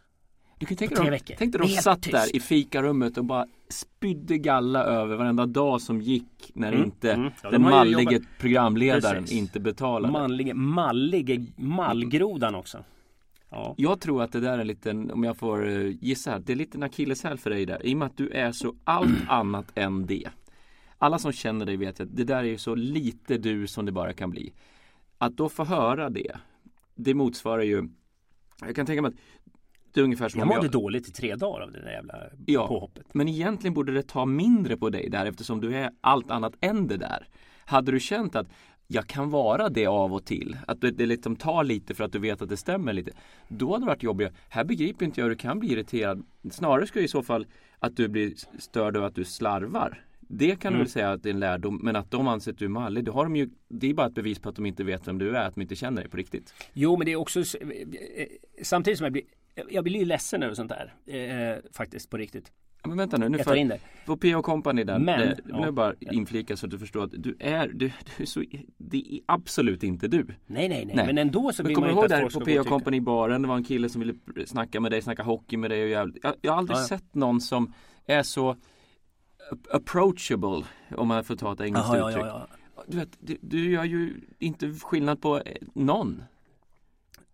Du kan tänka dig, tänk dig de satt tyst. där i fikarummet och bara spydde galla över varenda dag som gick när mm. inte mm. Ja, den mallige jobbat... programledaren Precis. inte betalade. Manlige, mallige, mallgrodan också. Ja. Jag tror att det där är en liten, om jag får eh, gissa, det är lite en akilleshäl för dig där. I och med att du är så allt <clears throat> annat än det. Alla som känner dig vet att det där är ju så lite du som det bara kan bli. Att då få höra det, det motsvarar ju Jag kan tänka mig att det är ungefär som jag mådde jag... dåligt i tre dagar av det där jävla ja, påhoppet. Men egentligen borde det ta mindre på dig där eftersom du är allt annat än det där. Hade du känt att jag kan vara det av och till. Att det, liksom tar lite för att du vet att det stämmer lite. Då hade det varit jobbigare. Här begriper inte jag hur du kan bli irriterad. Snarare skulle i så fall att du blir störd av att du slarvar. Det kan mm. du väl säga att det är en lärdom. Men att de anser att du är mallig, det, har de ju, det är bara ett bevis på att de inte vet vem du är. Att de inte känner dig på riktigt. Jo, men det är också samtidigt som jag blir jag blir ju ledsen över sånt där. Eh, faktiskt på riktigt. Men vänta nu, nu jag tar in det. På P.O. Company där, men, det, ja, nu bara inflika så att du förstår att du är, du, du är så, det är absolut inte du. Nej, nej, nej, men ändå så vill man inte att folk ska på P.O. Company baren, det var en kille som ville snacka med dig, snacka hockey med dig och jävligt. Jag, jag har aldrig ja. sett någon som är så approachable, om man får ta ett engelskt Aha, uttryck. Ja, du vet, du, du gör ju inte skillnad på någon.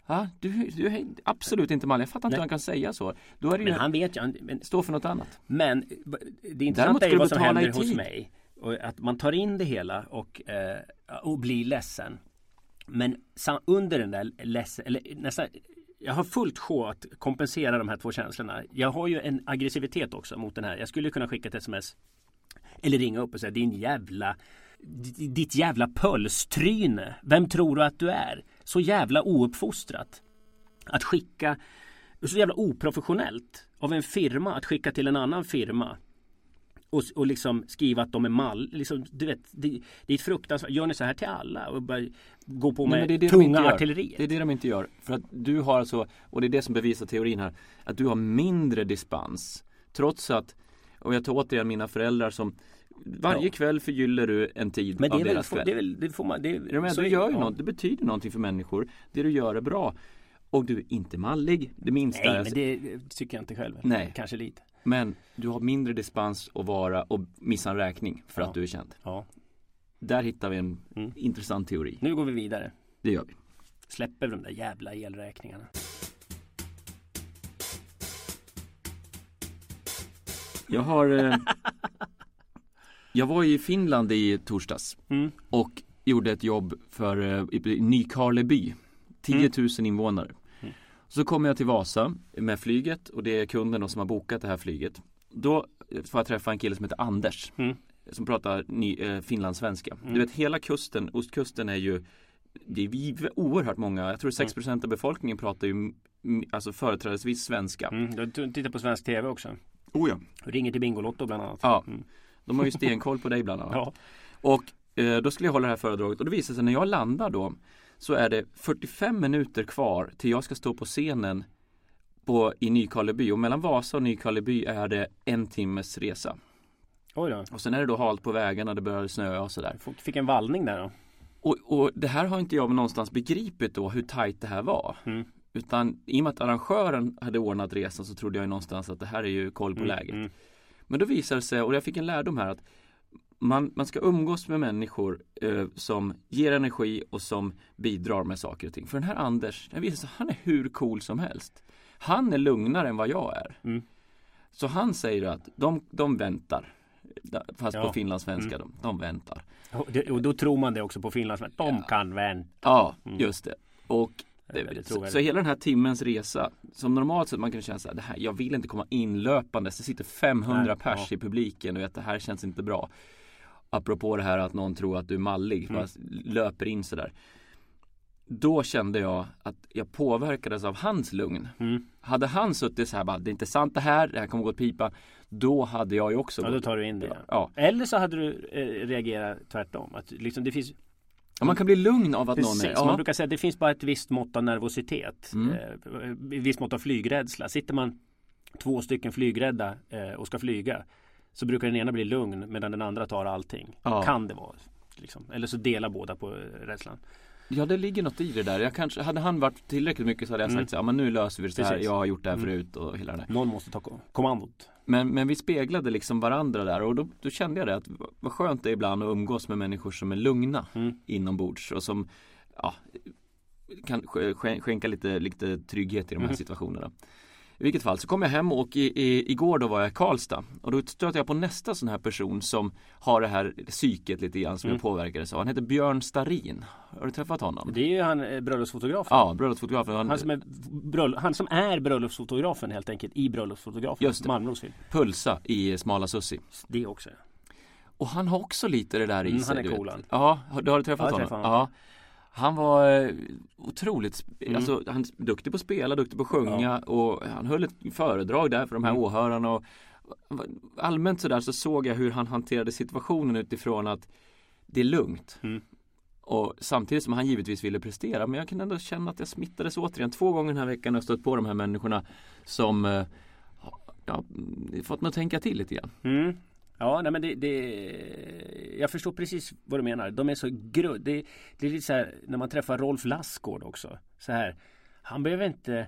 Ja, du, du är absolut inte mallig. Jag fattar inte hur han kan säga så. Då är det men ju, han vet ju. Men, stå för något annat. Men det intressanta är vad som händer hos mig. Och att man tar in det hela och, eh, och blir ledsen. Men under den där ledsen, eller nästan jag har fullt sjå att kompensera de här två känslorna. Jag har ju en aggressivitet också mot den här. Jag skulle kunna skicka ett sms eller ringa upp och säga din jävla ditt jävla pölstryne. Vem tror du att du är? Så jävla ouppfostrat. Att skicka, så jävla oprofessionellt av en firma att skicka till en annan firma. Och, och liksom skriva att de är mall. Liksom, du vet, det, det är ett fruktansvärt. Gör ni så här till alla? Och bara gå på med Nej, det det tunga de artilleriet? Det är det de inte gör. För att du har alltså, och det är det som bevisar teorin här, att du har mindre dispens. Trots att, och jag tar återigen mina föräldrar som varje ja. kväll förgyller du en tid Men det av är deras väl, det är väl, det får man, det är, men, du gör ju ja. något, det betyder någonting för människor. Det du gör är bra. Och du är inte mallig, det minsta. Nej, men det tycker jag inte själv. Nej. Kanske lite. Men du har mindre dispens att vara och missa en räkning för ja. att du är känd. Ja. Där hittar vi en mm. intressant teori. Nu går vi vidare. Det gör vi. Släpper vi de där jävla elräkningarna. Jag har eh, <laughs> Jag var i Finland i torsdags mm. och gjorde ett jobb för uh, Nykarleby 10 000 mm. invånare. Så kommer jag till Vasa med flyget och det är kunden som har bokat det här flyget. Då får jag träffa en kille som heter Anders mm. som pratar ny, eh, finlandssvenska. Mm. Du vet hela kusten, ostkusten är ju det är oerhört många, jag tror 6% mm. av befolkningen pratar ju alltså företrädesvis svenska. Mm. Du tittar på svensk TV också? Oh ja. Ringer till Bingolotto bland annat. Ja. Mm. De har ju stenkoll på dig bland annat. <laughs> Ja. Och eh, då skulle jag hålla det här föredraget och det visar sig när jag landar då så är det 45 minuter kvar till jag ska stå på scenen på, i Nykarleby och mellan Vasa och Nykarleby är det en timmes resa. Oj då. Och sen är det då halt på vägarna, det börjar snöa och sådär. Fick en vallning där då? Och, och, det här har inte jag någonstans begripit då hur tajt det här var. Mm. Utan i och med att arrangören hade ordnat resan så trodde jag någonstans att det här är ju koll på mm, läget. Mm. Men då visar det sig, och jag fick en lärdom här att man, man ska umgås med människor eh, som ger energi och som bidrar med saker och ting. För den här Anders, det visar sig, han är hur cool som helst. Han är lugnare än vad jag är. Mm. Så han säger att de, de väntar. Fast ja. på finlandssvenska, mm. de, de väntar. Och, det, och, då tror man det också på finlandssvenska. De ja. kan vänta. Ja, mm. just det. Och så, så, hela den här timmens resa Som normalt sett man kan känna så här, det här Jag vill inte komma inlöpandes Det sitter 500 Nej, pers ja. i publiken och vet, det här känns inte bra Apropå det här att någon tror att du är mallig mm. Löper in sådär Då kände jag att jag påverkades av hans lugn mm. Hade han suttit så här bara, det är inte sant det här, det här kommer gå åt pipa Då hade jag ju också Ja då tar du in det ja. Eller så hade du eh, reagerat tvärtom att liksom det finns Ja, man kan bli lugn av att Precis, någon är... Ja. Man brukar säga att det finns bara ett visst mått av nervositet. Mm. Eh, visst mått av flygrädsla. Sitter man två stycken flygrädda eh, och ska flyga så brukar den ena bli lugn medan den andra tar allting. Ja. Kan det vara. Liksom. Eller så delar båda på eh, rädslan. Ja det ligger något i det där. Jag kanske, hade han varit tillräckligt mycket så hade jag sagt mm. så ja men nu löser vi det så här. Jag har gjort det här mm. förut och hela det där. Någon måste ta kommandot. Men, men vi speglade liksom varandra där och då, då kände jag det att vad skönt det är ibland att umgås med människor som är lugna mm. inombords och som ja, kan skänka lite, lite trygghet i de här mm. situationerna. I vilket fall så kom jag hem och i, i, igår då var jag i Karlstad och då stötte jag på nästa sån här person som har det här psyket lite grann som mm. jag påverkades av. Han heter Björn Starin. Har du träffat honom? Det är ju han eh, bröllopsfotografen. Ja, bröllopsfotografen. Han, han, som är bröll, han som är bröllopsfotografen helt enkelt i bröllopsfotografen. Just det. Malmros film. Pulsa i Smala Sussi. Det också. Och han har också lite det där i mm, sig. Han är cool Ja, du har du träffat honom? honom? Ja. Han var eh, otroligt, mm. alltså han är duktig på att spela, duktig på att sjunga ja. och han höll ett föredrag där för de här mm. åhörarna och allmänt sådär så såg jag hur han hanterade situationen utifrån att det är lugnt. Mm. Och samtidigt som han givetvis ville prestera men jag kan ändå känna att jag smittades återigen två gånger den här veckan och stött på de här människorna som eh, ja, fått mig att tänka till lite grann. Mm. Ja, nej men det, det, Jag förstår precis vad du menar. De är så grund. Det, det är lite så här när man träffar Rolf Lassgård också. Så här. Han behöver inte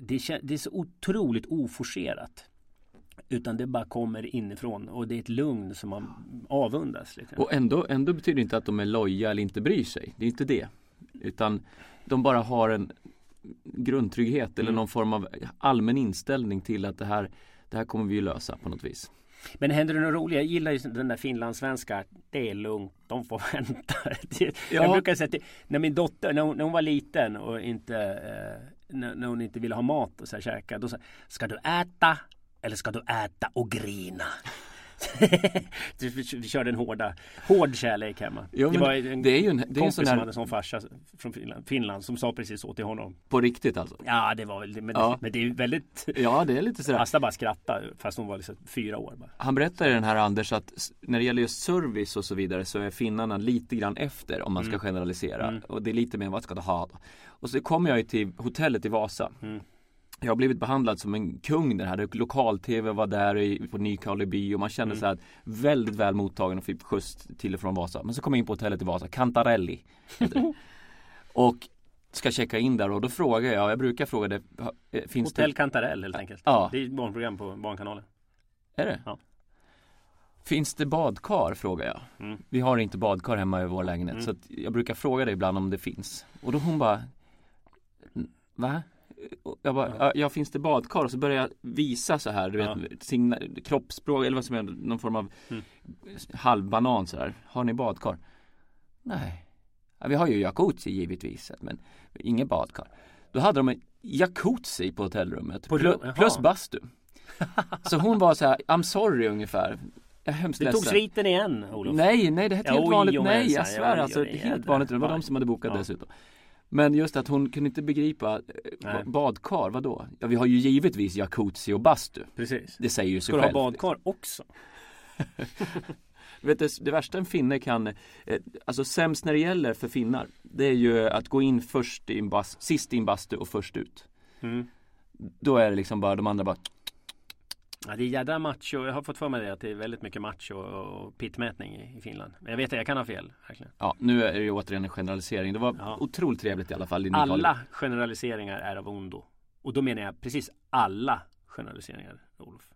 det, det är så otroligt oforcerat. Utan det bara kommer inifrån och det är ett lugn som man avundas. Lite. Och ändå, ändå betyder det inte att de är loja eller inte bryr sig. Det är inte det. Utan de bara har en grundtrygghet eller mm. någon form av allmän inställning till att det här, det här kommer vi lösa på något vis. Men händer det något roligt? Jag gillar ju den där finlandssvenska. Det är lugnt, de får <laughs> vänta. ja. Jag brukar säga till, när min dotter, när hon, när hon var liten och inte eh, när, när, hon inte ville ha mat och så här käka. Då sa Ska du äta? Eller ska du äta och grina? Vi körde en hårda, hård kärlek hemma. Jo, det var en det är ju en, det är en sån här... som hade som farsa från Finland, Finland som sa precis så till honom. På riktigt alltså? Ja det var väl men, ja. men det är väldigt Ja det är lite sådär Asta bara skrattade fast hon var liksom fyra år bara. Han berättade den här Anders att när det gäller just service och så vidare så är finnarna lite grann efter om man ska mm. generalisera. Mm. Och det är lite mer vad ska du ha? Och så kommer jag ju till hotellet i Vasa. Mm jag har blivit behandlad som en kung den här. Lokal-tv var där i, på Nykarleby och man kände mm. sig väldigt väl mottagen och fick skjuts till och från Vasa. Men så kom jag in på hotellet i Vasa, Cantarelli. <laughs> och ska checka in där och då frågar jag, jag brukar fråga det. Eh, finns Hotell det... Cantarell helt enkelt. Ja. Det är ett barnprogram på Barnkanalen. Är det? Ja. Finns det badkar? frågar jag. Mm. Vi har inte badkar hemma i vår lägenhet mm. så jag brukar fråga det ibland om det finns. Och då hon bara Va? Jag bara, ja. ja finns det badkar? Och så börjar jag visa så här, du vet, ja. signa, kroppsspråk eller vad som är någon form av mm. halvbanan så här. Har ni badkar? Nej. Ja, vi har ju jacuzzi givetvis, men inget badkar. Då hade de en jacuzzi på hotellrummet på plus, plus bastu. <laughs> så hon var så här, I'm sorry ungefär. Jag är hemskt Du tog sviten igen Olof. Nej, nej det är helt vanligt. Nej, jag svär alltså. Helt vanligt. Det var de som hade bokat dessutom. Men just att hon kunde inte begripa Nej. Badkar, vadå? Ja vi har ju givetvis jacuzzi och bastu Precis Det säger ju sig själv Ska du ha badkar också? <laughs> vet du, det värsta en finne kan eh, Alltså sämst när det gäller för finnar Det är ju att gå in först i en bast, sist i en bastu och först ut mm. Då är det liksom bara de andra bara Ja, det är jädra macho. Jag har fått för mig det att det är väldigt mycket macho och pittmätning i, i Finland. Men jag vet att jag kan ha fel. Verkligen. Ja, nu är det ju återigen en generalisering. Det var ja. otroligt trevligt i alla fall. alla generaliseringar är av ondo. Och då menar jag precis alla generaliseringar, Olof.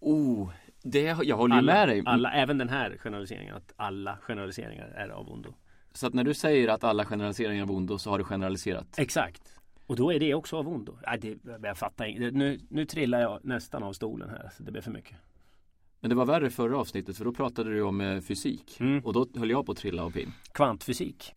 Oh, det, jag håller alla, med dig. Alla, även den här generaliseringen. Att alla generaliseringar är av ondo. Så att när du säger att alla generaliseringar är av ondo så har du generaliserat? Exakt. Och då är det också av ondo. Nej, det, jag fattar inte. Nu, nu trillar jag nästan av stolen här. Så det blir för mycket. Men det var värre förra avsnittet för då pratade du om eh, fysik. Mm. Och då höll jag på att trilla av pinn. Kvantfysik.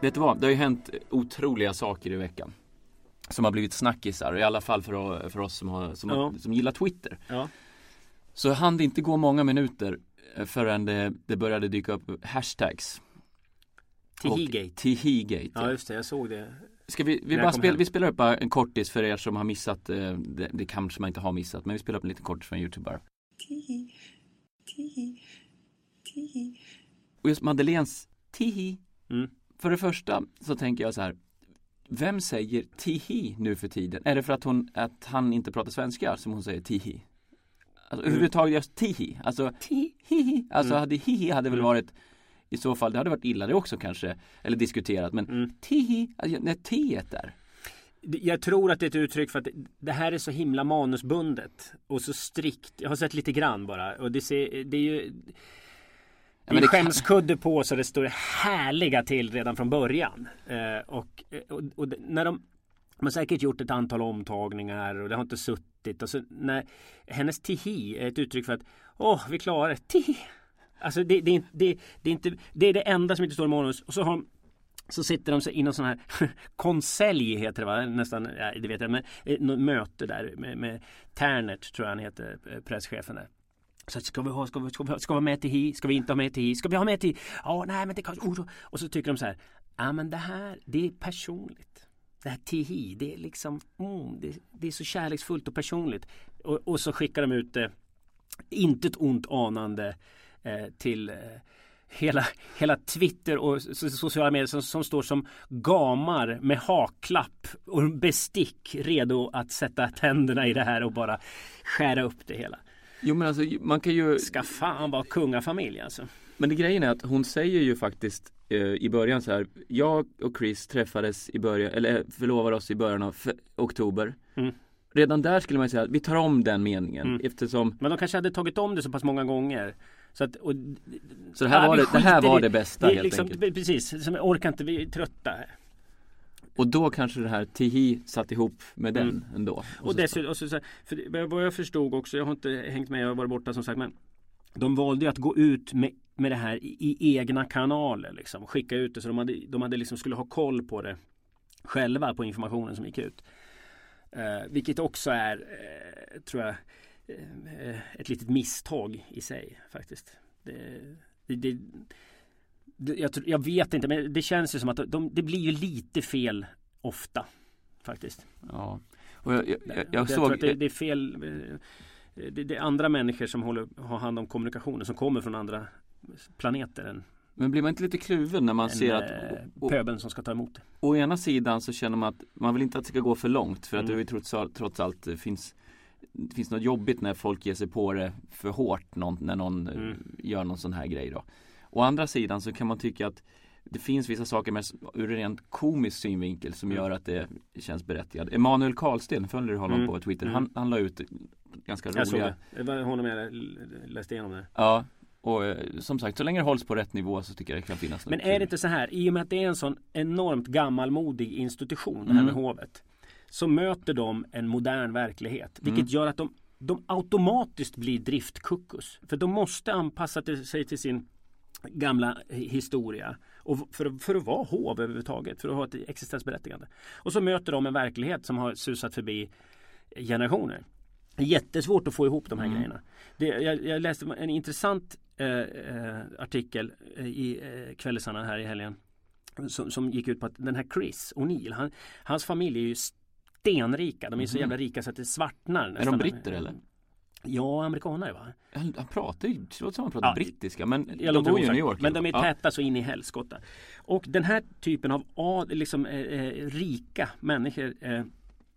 Vet du vad? Det har ju hänt otroliga saker i veckan som har blivit snackisar, i alla fall för, för oss som, har, som, ja. som gillar Twitter. Ja. Så hann det inte gå många minuter eh, förrän det, det började dyka upp hashtags. Tihigate. Tihigate. Ja just det, jag såg det. Ska vi, vi, bara spel, vi spelar upp en kortis för er som har missat, eh, det, det kanske man inte har missat, men vi spelar upp en liten kortis från Youtube bara. Tihi, tihi, tihi. Och just Madeleines tihi. Mm. För det första så tänker jag så här, vem säger tihi nu för tiden? Är det för att, hon, att han inte pratar svenska som hon säger tihi? Alltså mm. överhuvudtaget just tihi, alltså tihi, alltså mm. hade hihi hade väl varit i så fall, det hade varit illa det också kanske, eller diskuterat, men mm. tihi, alltså, när t där. jag tror att det är ett uttryck för att det här är så himla manusbundet och så strikt. Jag har sett lite grann bara och det, ser, det är ju det ja, skämskudde på så det står härliga till redan från början. Eh, och, och, och, när de de har säkert gjort ett antal omtagningar och det har inte suttit. Och så, när, hennes tihi är ett uttryck för att Åh, vi klarar det. Tihi. Alltså det, det, det, det, är inte, det är det enda som inte står i manus. Och så har så sitter de i någon sån här <laughs> konselj heter det va? Nästan, ja, det vet jag, men eh, något möte där med, med Ternert tror jag han heter, eh, presschefen där. Så ska vi ha, ska vi, ska vi, ska vi ha med till hi? Ska vi inte ha med till hi? Ska vi ha med till Ja, nej men det kanske... Oh, och så tycker de så här. Ja men det här, det är personligt. Det här tihi, det är liksom, mm, det, det, är så kärleksfullt och personligt. Och, och så skickar de ut eh, det, inte ett ont anande eh, till eh, hela, hela Twitter och sociala medier som, som, står som gamar med haklapp och bestick redo att sätta tänderna i det här och bara skära upp det hela. Jo men alltså man kan ju Ska fan vara kungafamilj alltså. Men det grejen är att hon säger ju faktiskt eh, i början så här Jag och Chris träffades i början, eller eh, förlovade oss i början av oktober mm. Redan där skulle man säga att vi tar om den meningen mm. eftersom Men de kanske hade tagit om det så pass många gånger så, att, och, så det här, var, det, det här var det bästa det, helt liksom, enkelt? Precis, som jag orkar inte, vi är trötta och då kanske det här Tihi satt ihop med den mm. ändå. Och, och dessutom, så, för vad jag förstod också, jag har inte hängt med, jag har varit borta som sagt men De valde ju att gå ut med, med det här i, i egna kanaler liksom. Skicka ut det så de hade, de hade liksom skulle ha koll på det Själva på informationen som gick ut. Eh, vilket också är, eh, tror jag Eh, ett litet misstag i sig faktiskt. Det, det, det, jag, jag, vet inte men det känns ju som att de, det blir ju lite fel ofta faktiskt. Ja. Och jag, jag, jag, jag såg... Det, det, är fel eh, det, det, är andra människor som håller, har hand om kommunikationen som kommer från andra planeter än men blir man inte lite kluven när man ser att och, pöbeln som ska ta emot det? Å ena sidan så känner man att man vill inte att det ska gå för långt för att mm. det trots, trots allt finns det finns något jobbigt när folk ger sig på det för hårt någon, när någon eh, mm. gör någon sån här grej då. Å andra sidan så kan man tycka att det finns vissa saker med, ur en rent komisk synvinkel som mm. gör att det känns berättigat. Emanuel Karlsten, följer du honom mm. på Twitter? Han, mm. han la ut ganska roliga... Jag såg det. Honom jag läste igenom det. Ja. Och eh, som sagt, så länge det hålls på rätt nivå så tycker jag det kan finnas Men är det inte så här, i och med att det är en sån enormt gammalmodig institution, det här med mm. hovet så möter de en modern verklighet. Vilket mm. gör att de, de automatiskt blir driftkuckus. För de måste anpassa sig till sin gamla historia. Och för, för att vara hov överhuvudtaget. För att ha ett existensberättigande. Och så möter de en verklighet som har susat förbi generationer. Jättesvårt att få ihop de här mm. grejerna. Det, jag, jag, läste en intressant eh, eh, artikel i eh, Kvällesarna här i helgen. Som, som, gick ut på att den här Chris O'Neill, han, hans familj är ju stenrika. De är så mhm. jävla rika så att det svartnar. Nästan. Är de britter eller? Ja, amerikanare va? Han, han pratar ju, det låter som han pratar ja, brittiska men de bor ju i New York. Men de är täta ja. så in i helskotta. Och den här typen av liksom, eh, eh, rika människor eh,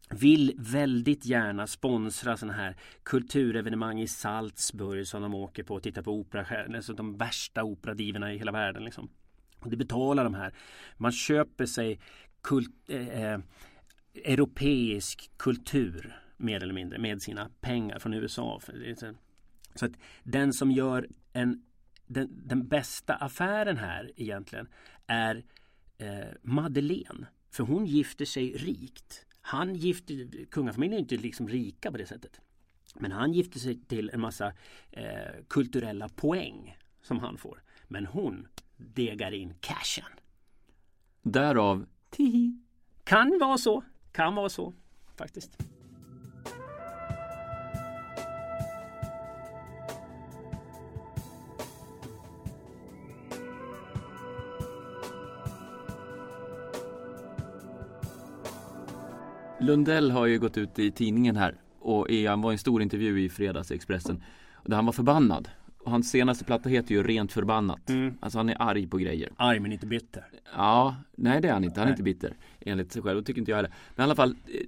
vill väldigt gärna sponsra sådana här kulturevenemang i Salzburg som de åker på och tittar på opera, alltså de värsta operadiverna i hela världen. Liksom. Och det betalar de här. Man köper sig kult, eh, eh europeisk kultur mer eller mindre med sina pengar från USA. Så att den som gör en, den, den bästa affären här egentligen är eh, Madeleine. För hon gifter sig rikt. Han gifter, kungafamiljen är inte liksom rika på det sättet. Men han gifter sig till en massa eh, kulturella poäng som han får. Men hon degar in cashen. Därav Tihi. Kan vara så. Kan vara så faktiskt. Lundell har ju gått ut i tidningen här och han var i en stor intervju i fredags i Expressen där han var förbannad och hans senaste platta heter ju Rent förbannat. Mm. Alltså han är arg på grejer. Arg men inte bitter. Ja, nej det är han inte. Han är nej. inte bitter. Enligt sig själv. Det tycker inte jag heller. Men i alla fall eh,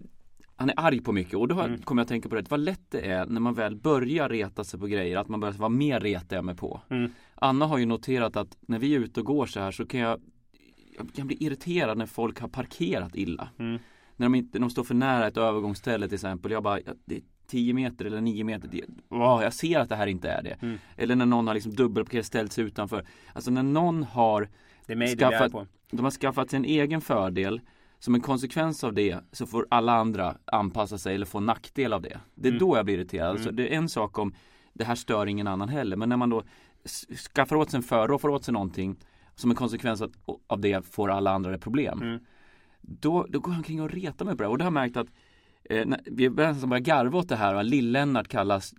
han är arg på mycket och då mm. kommer jag att tänka på det. Vad lätt det är när man väl börjar reta sig på grejer. Att man börjar vara mer retar jag mig på. Mm. Anna har ju noterat att när vi är ute och går så här så kan jag Jag kan bli irriterad när folk har parkerat illa. Mm. När de, inte, de står för nära ett övergångsställe till exempel. Jag bara, det är 10 meter eller 9 meter. Det, wow, jag ser att det här inte är det. Mm. Eller när någon har liksom dubbelparkerat ställt sig utanför. Alltså när någon har skaffat, de har skaffat sig en egen fördel som en konsekvens av det så får alla andra anpassa sig eller få nackdel av det. Det är mm. då jag blir irriterad. Alltså, mm. det är en sak om det här stör ingen annan heller. Men när man då skaffar åt sig en för, roffar åt sig någonting som en konsekvens av det får alla andra problem. Mm. Då, då går han kring och retar mig på det. Och det har jag märkt att eh, vi börjar garva åt det här. Lill-Lennart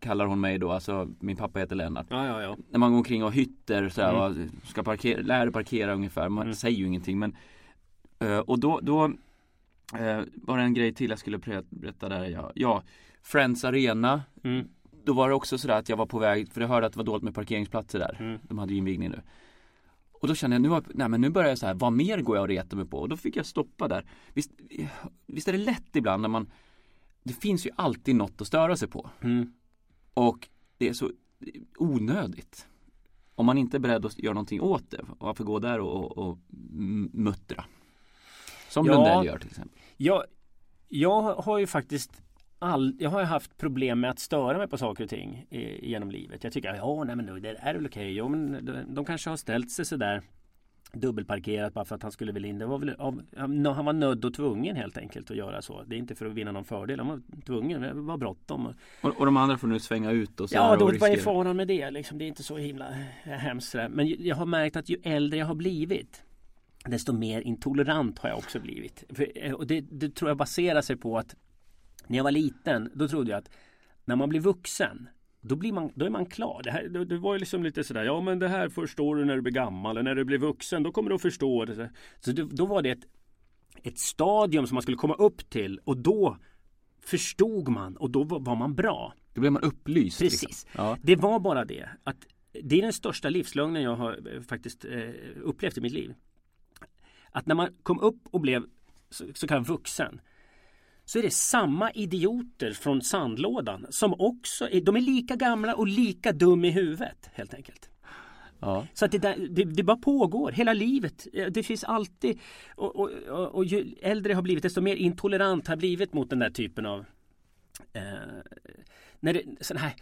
kallar hon mig då. Alltså min pappa heter Lennart. Ja, ja, ja. När man går omkring och hytter så här, mm. och ska parkera, lär dig parkera ungefär. Man mm. säger ju ingenting. Men, eh, och då, då eh, var det en grej till jag skulle berätta där. Ja, ja Friends Arena. Mm. Då var det också sådär att jag var på väg, för jag hörde att det var dåligt med parkeringsplatser där. Mm. De hade ju invigning nu. Och då kände jag, nu, har, nej, men nu börjar jag så här, vad mer går jag och retar mig på? Och då fick jag stoppa där. Visst, visst är det lätt ibland när man Det finns ju alltid något att störa sig på. Mm. Och det är så onödigt. Om man inte är beredd att göra någonting åt det. Varför gå där och, och, och muttra? Som ja, Lundell gör till exempel. Ja, jag har ju faktiskt all, jag har haft problem med att störa mig på saker och ting i, genom livet. Jag tycker, ja, nej, men det är väl okej. Jo, men de, de kanske har ställt sig sådär dubbelparkerat bara för att han skulle väl in. Det var väl av, han var nödd och tvungen helt enkelt att göra så. Det är inte för att vinna någon fördel. Han var tvungen. Det var bråttom. Och, och de andra får nu svänga ut och så Ja, då, vad är faran med det? Liksom, det är inte så himla hemskt. Men jag har märkt att ju äldre jag har blivit desto mer intolerant har jag också blivit. För, och det, det tror jag baserar sig på att när jag var liten, då trodde jag att när man blir vuxen då, blir man, då är man klar. Det, här, det, det var ju liksom lite sådär, ja men det här förstår du när du blir gammal. Eller när du blir vuxen, då kommer du att förstå det. Så det, då var det ett, ett stadium som man skulle komma upp till och då förstod man och då var, man bra. Då blev man upplyst. Liksom. Precis. Liksom. Ja. Det var bara det. att Det är den största livslögnen jag har eh, faktiskt eh, upplevt i mitt liv. Att när man kom upp och blev så, så kallad vuxen så är det samma idioter från sandlådan som också är, de är lika gamla och lika dum i huvudet helt enkelt. Ja. Så att det, där, det, det, bara pågår hela livet. Det finns alltid och, och, och, och ju äldre jag har blivit desto mer intolerant har blivit mot den där typen av eh, när det, sådana här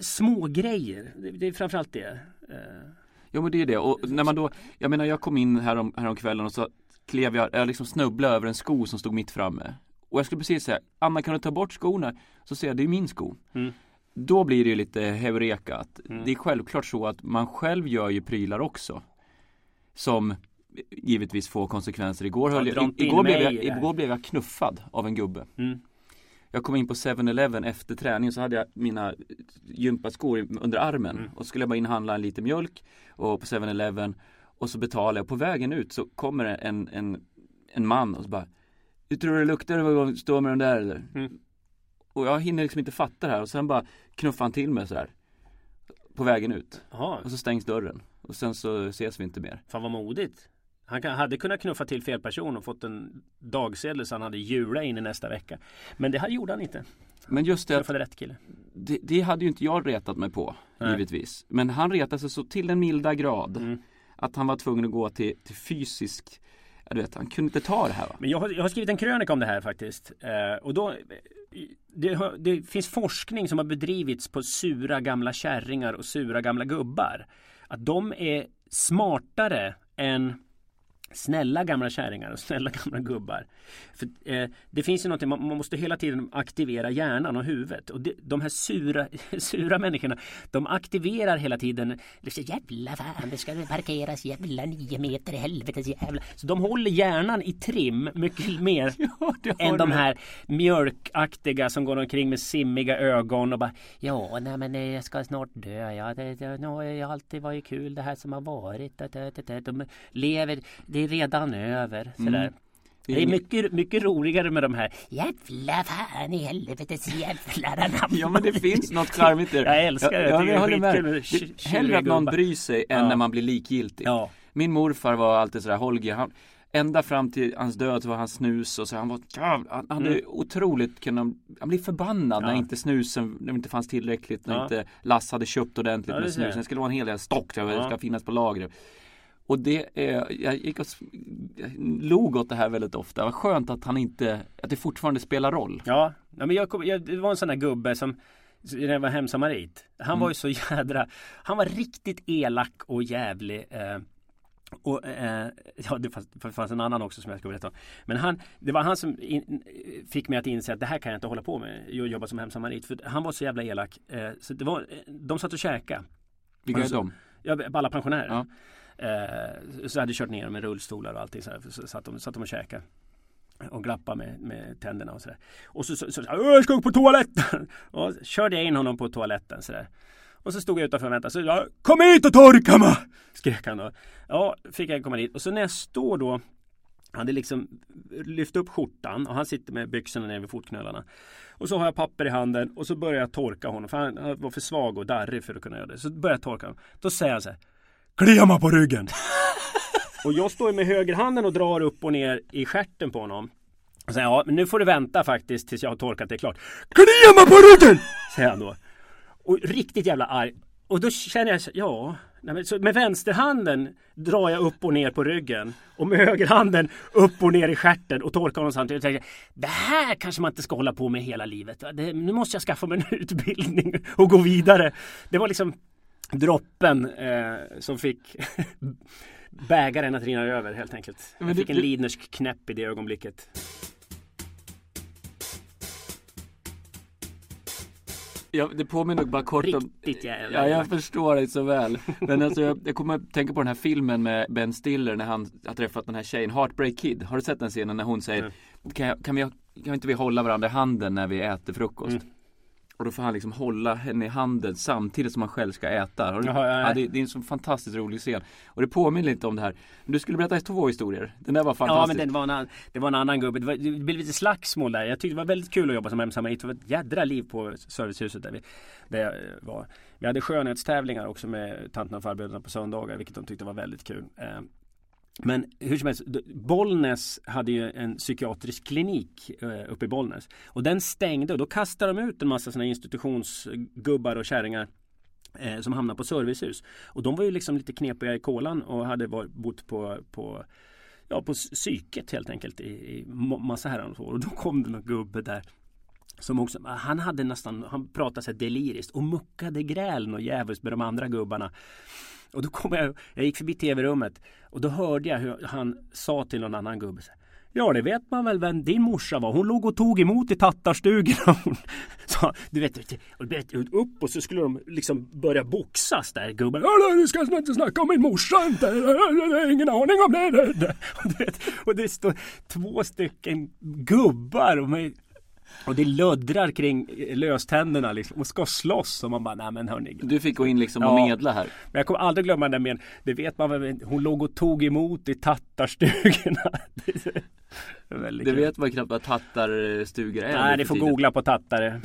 små grejer. Det, det är framförallt det. Eh. Jo men det är det och när man då Jag menar jag kom in härom, härom kvällen och så klev jag, jag liksom snubblade över en sko som stod mitt framme och jag skulle precis säga, Anna kan du ta bort skorna? Så säger jag, det är min sko. Mm. Då blir det ju lite heureka. Att mm. Det är självklart så att man själv gör ju prylar också. Som givetvis får konsekvenser. Igår, höll jag, igår, blev jag, igår blev jag knuffad av en gubbe. Mm. Jag kom in på 7-Eleven efter träningen så hade jag mina gympaskor under armen. Mm. Och så skulle jag bara inhandla en liter mjölk och på 7-Eleven. Och så betalade jag. På vägen ut så kommer en, en, en man och så bara du tror det luktar att stå med den där eller? Mm. Och jag hinner liksom inte fatta det här och sen bara knuffar han till mig sådär På vägen ut Aha. Och så stängs dörren Och sen så ses vi inte mer Fan vad modigt han hade kunnat knuffa till fel person och fått en dagsedel så han hade jula in i nästa vecka. Men det här gjorde han inte. Men just det, att, rätt kille. Det, det, hade ju inte jag retat mig på, Nej. givetvis. Men han retade sig så till den milda grad mm. att han var tvungen att gå till, till fysisk Ja du vet, han kunde inte ta det här va? Men jag har, jag har skrivit en krönika om det här faktiskt. Eh, och då det, har, det, finns forskning som har bedrivits på sura gamla kärringar och sura gamla gubbar. Att de är smartare än snälla gamla kärringar och snälla gamla gubbar. För, eh, det finns ju någonting, man, man, måste hela tiden aktivera hjärnan och huvudet. Och det, de här sura, <laughs> sura människorna, de aktiverar hela tiden. Jävla fan, det ska parkeras jävla nio meter i helvetes jävla. Så de håller hjärnan i trim mycket <laughs> mer ja, än de här mjölkaktiga som går omkring med simmiga ögon och bara Ja, nej men eh, jag ska snart dö. Ja, det, det, har alltid varit kul det här som har varit. De lever, det är redan över. Sådär. Mm. Det är mycket, mycket roligare med de här Jävla fan i helvetes jävlarna <laughs> Ja men det finns något charmigt där <laughs> Jag älskar det, jag, jag, jag håller med, med Hellre att någon bryr sig ja. än när man blir likgiltig ja. Min morfar var alltid sådär Holger han, Ända fram till hans död var han snus och så han var Han hade mm. otroligt kunnat Han blev förbannad ja. när inte snusen När det inte fanns tillräckligt När inte Lass hade köpt ordentligt med snus Det skulle vara en hel del stock Det ska finnas på lagret Och det är, jag gick och log åt det här väldigt ofta. Vad skönt att han inte, att det fortfarande spelar roll. Ja, men jag, jag det var en sån där gubbe som när jag var hemsamarit. Han mm. var ju så <laughs> jädra, han var riktigt elak och jävlig. Eh, och, eh, ja, det fanns, det fanns, en annan också som jag ska berätta om. Men han, det var han som in, fick mig att inse att det här kan jag inte hålla på med. Jag jobbar som hemsamarit. För han var så jävla elak. Eh, så det var, de satt och käkade. Vilka är de? Ja, alla pensionärer. Ja. Eh, så hade jag kört ner dem med rullstolar och allting. Så, här, så satt, de, satt de och käkade. Och glappa med, med tänderna och sådär. Och så, så, så, så jag ska gå på toaletten. <laughs> Och körde jag in honom på toaletten sådär. Och så stod jag utanför och väntade. Så jag, Kom hit och torka mig! <laughs> Skrek han då. Ja, fick jag komma dit. Och så när jag står då han hade liksom lyft upp skjortan och han sitter med byxorna ner vid fotknölarna. Och så har jag papper i handen och så börjar jag torka honom. För han var för svag och darrig för att kunna göra det. Så börjar jag torka honom. Då säger han så här. Klia mig på ryggen! <laughs> och jag står med högerhanden och drar upp och ner i skärten på honom. Och säger ja, men nu får du vänta faktiskt tills jag har torkat det klart. Klia mig på ryggen! Säger han då. Och riktigt jävla arg. Och då känner jag, ja, så med vänsterhanden drar jag upp och ner på ryggen och med högerhanden upp och ner i stjärten och torkar honom samtidigt. Jag tänker, det här kanske man inte ska hålla på med hela livet. Det, nu måste jag skaffa mig en <laughs> utbildning och gå vidare. Det var liksom droppen eh, som fick <laughs> bägaren att rinna över helt enkelt. Jag fick en lidnersk knäpp i det ögonblicket. Ja, det påminner bara kort om Riktigt jävla Ja, jag förstår det så väl. <laughs> Men alltså jag, jag kommer att tänka på den här filmen med Ben Stiller när han har träffat den här tjejen, Heartbreak Kid. Har du sett den scenen när hon säger mm. kan, kan, vi, kan inte vi hålla varandra i handen när vi äter frukost? Mm. Och då får han liksom hålla henne i handen samtidigt som han själv ska äta. Jaha, ja, ja. det, det, är en så fantastiskt rolig scen. Och det påminner lite om det här. Du skulle berätta två historier. Den där var fantastisk. Ja men det var en, det var en annan gubbe. Det, var, det blev lite slagsmål där. Jag tyckte det var väldigt kul att jobba som hemsamarit. Det var ett jädra liv på servicehuset där vi, där jag var. Vi hade skönhetstävlingar också med tanterna och farbröderna på söndagar. Vilket de tyckte var väldigt kul. Men hur som helst, Bollnäs hade ju en psykiatrisk klinik eh, uppe i Bollnäs. Och den stängde och då kastade de ut en massa sådana institutionsgubbar och kärringar eh, som hamnade på servicehus. Och de var ju liksom lite knepiga i kolan och hade varit, bott på, på ja, på psyket helt enkelt i, i massa herrans år. Och då kom det någon gubbe där som också, han hade nästan, han pratade så deliriskt och muckade gräl och djävulskt med de andra gubbarna. Och då kom jag, jag gick förbi tv-rummet och då hörde jag hur han sa till någon annan gubbe Ja det vet man väl vem din morsa var. Hon låg och tog emot i tattarstugan. <laughs> Så, du vet, upp och så skulle de liksom börja boxas där gubben. Du ska inte snacka om min morsa inte. Jag har ingen aning om det. <laughs> Och, vet, och det står två stycken gubbar och med och det löddrar kring löständerna liksom och ska slåss och man bara, nej men hörni. Du fick gå in liksom och ja, medla här. Men jag kommer aldrig glömma den men det vet man väl, hon låg och tog emot i tattarstugorna. <laughs> det, det vet man knappt vad tattarstugor är. Nej, ni får googla på tattare.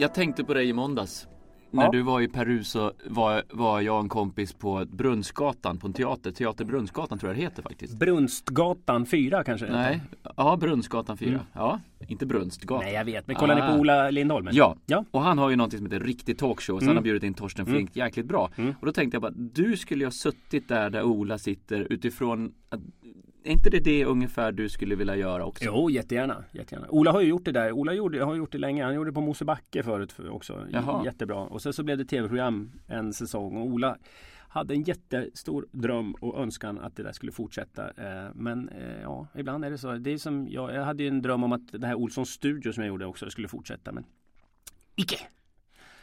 Jag tänkte på dig i måndags. När ja. du var i Peru så var, var jag en kompis på Brunnsgatan på en teater. Teater Brunnsgatan tror jag det heter faktiskt. Brunstgatan 4 kanske? Nej, ja Brunnsgatan 4. Mm. Ja, inte Brunstgatan. Nej jag vet, men kollar ah. ni på Ola Lindholm? Ja. ja, och han har ju någonting som heter Riktig Talkshow. Så mm. han har bjudit in Torsten Flink mm. jäkligt bra. Mm. Och då tänkte jag bara, du skulle ju ha suttit där där Ola sitter utifrån att är inte det det ungefär du skulle vilja göra också? Jo, jättegärna. jättegärna. Ola har ju gjort det där. Ola gjorde, har gjort det länge. Han gjorde det på Mosebacke förut också. Jaha. Jättebra. Och sen så blev det tv-program en säsong. Och Ola hade en jättestor dröm och önskan att det där skulle fortsätta. Eh, men eh, ja, ibland är det så. Det är som, jag, jag hade en dröm om att det här Olssons studio som jag gjorde också skulle fortsätta. Men icke!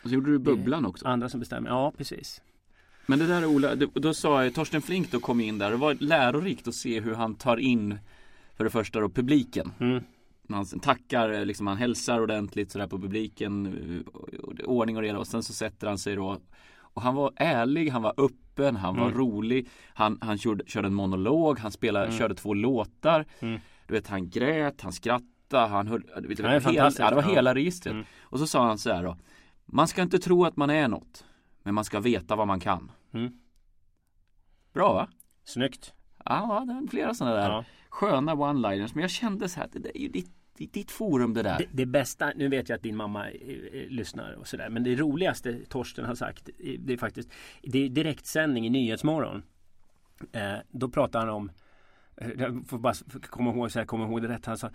Och så gjorde du Bubblan också? Andra som bestämmer. Ja, precis. Men det där Ola, då sa Torsten Flink då kom in där. Det var lärorikt att se hur han tar in för det första då publiken. Mm. Han tackar, liksom han hälsar ordentligt sådär på publiken. Eh, ordning och reda och sen så sätter han sig då. Och han var ärlig, han var öppen, han var mm. rolig. Han, han körde, körde en monolog, han spelade, mm. körde två låtar. Mm. Du vet han grät, han skrattade, han höll, du vet, det, var hela, ja, det var hela registret. Mm. Och så sa han så här då. Man ska inte tro att man är något. Men man ska veta vad man kan. Mm. Bra va? Snyggt. Ja, det är flera sådana där ja. sköna one-liners. Men jag kände så här, det är ju ditt ditt forum det där. Det, det, bästa, nu vet jag att din mamma eh, lyssnar och sådär. Men det roligaste Torsten har sagt. Det är faktiskt Det är direktsändning i Nyhetsmorgon. Eh, då pratar han om eh, Jag får bara komma ihåg så jag kommer ihåg det rätt. Han sa,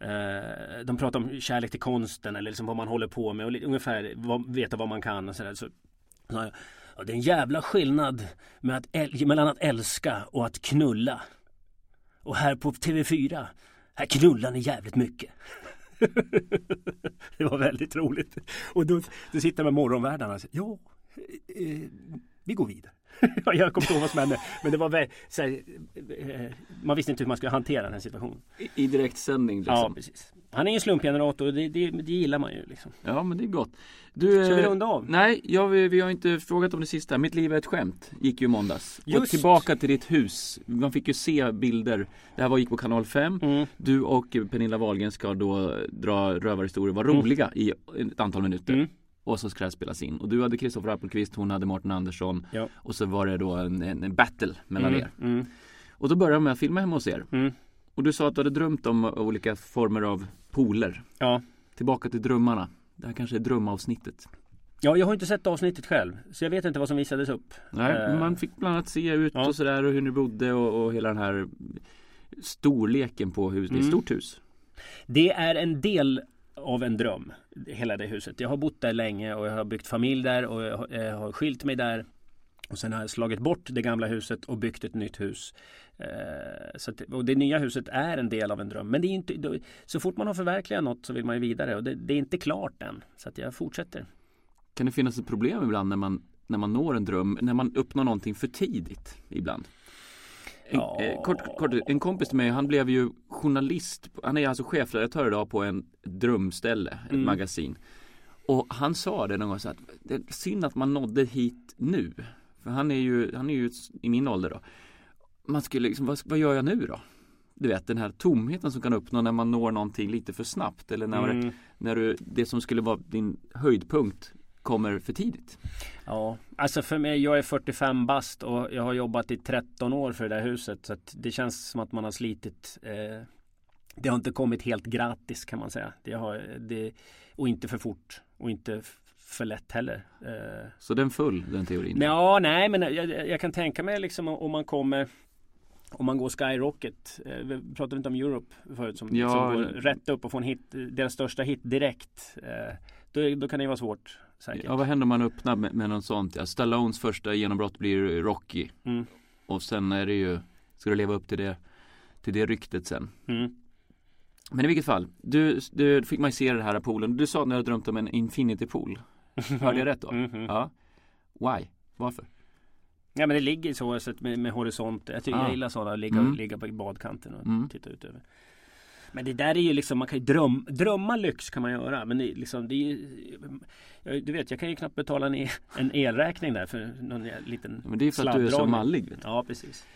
eh, de pratar om kärlek till konsten eller liksom vad man håller på med och ungefär vad, veta vad man kan och sådär. Så, så, ja, det är en jävla skillnad med att, mellan att älska och att knulla. Och här på TV4 här knullar ni jävligt mycket. <laughs> det var väldigt roligt. Och då, då sitter man med morgonvärdarna och säger ja, eh, eh vi går vidare. <laughs> jag kommer inte ihåg vad som hände. Men det var väl, här, eh, man visste inte hur man skulle hantera den här situationen. I, i direktsändning liksom? Ja, precis. Han är ju en slumpgenerator och det, det, det, gillar man ju. Liksom. Ja, men det är gott. Du, Ska vi runda av? Nej, ja, vi, vi, har inte frågat om det sista. Mitt liv är ett skämt. Gick ju i måndags. Just. Och tillbaka till ditt hus. Man fick ju se bilder. Det här var, gick på kanal 5. Mm. Du och Pernilla Wahlgren ska då dra rövarhistorier, vara roliga mm. i ett antal minuter. Mm. Och så ska det spelas in. Och du hade Kristoffer Appelqvist, hon hade Mårten Andersson. Ja. Och så var det då en, en, battle mellan mm. er. Mm. Och då började de med att filma hemma hos er. Mm. Och du sa att du hade drömt om olika former av pooler. Ja. Tillbaka till drömmarna. Det här kanske är drömavsnittet. Ja, jag har inte sett avsnittet själv. Så jag vet inte vad som visades upp. Nej, uh, man fick bland annat se ut ja. och sådär och hur ni bodde och, och hela den här storleken på huset. Mm. Det är ett mm. stort hus. Det är en del av en dröm. Hela det huset. Jag har bott där länge och jag har byggt familj där och jag har, jag har skilt mig där. Och sen har jag slagit bort det gamla huset och byggt ett nytt hus. Eh, så att, och det nya huset är en del av en dröm. Men det är inte, så fort man har förverkligat något så vill man ju vidare och det, det är inte klart än. Så att jag fortsätter. Kan det finnas ett problem ibland när man, när man når en dröm, när man uppnår någonting för tidigt ibland? En, ja. eh, kort, kort, en kompis till mig, han blev ju journalist. Han är alltså chefredaktör idag på en drömställe, ett mm. magasin. Och han sa det någon gång så att det är synd att man nådde hit nu. För han är ju, han är ju i min ålder då. Man skulle liksom, vad, vad gör jag nu då? Du vet den här tomheten som kan uppnå när man når någonting lite för snabbt eller när, mm. när du, det som skulle vara din höjdpunkt kommer för tidigt. Ja, alltså för mig, jag är 45 bast och jag har jobbat i 13 år för det där huset. Så det känns som att man har slitit. Eh, det har inte kommit helt gratis kan man säga. Det har, det, och inte för fort och inte för lätt heller. Eh, så den full den teorin? Ja, nej men jag, jag, kan tänka mig liksom om man kommer om man går Skyrocket, eh, vi pratade inte om Europe förut som, ja, som går rätt upp och får en hit, deras största hit direkt. Eh, då, då kan det vara svårt. Säkert. Ja, vad händer om man öppnar med, med något sånt? Ja, Stallones första genombrott blir Rocky. Mm. Och sen är det ju, ska du leva upp till det, till det ryktet sen. Mm. Men i vilket fall, du, du fick man se den här poolen. Du sa när du drömt om en infinity pool. <laughs> Hörde jag rätt då? Mm. Ja. Why? Varför? Ja men det ligger så, så med, med horisont. Jag tycker ah. jag gillar sådana, ligga, mm. ligga på badkanten och mm. titta ut över. Men det där är ju liksom, man kan ju dröm, drömma lyx kan man göra. Men det, liksom, det är ju, Du vet, jag kan ju knappt betala en, en elräkning där för någon liten Men det är för att du är så mallig. Vet du. Ja, precis.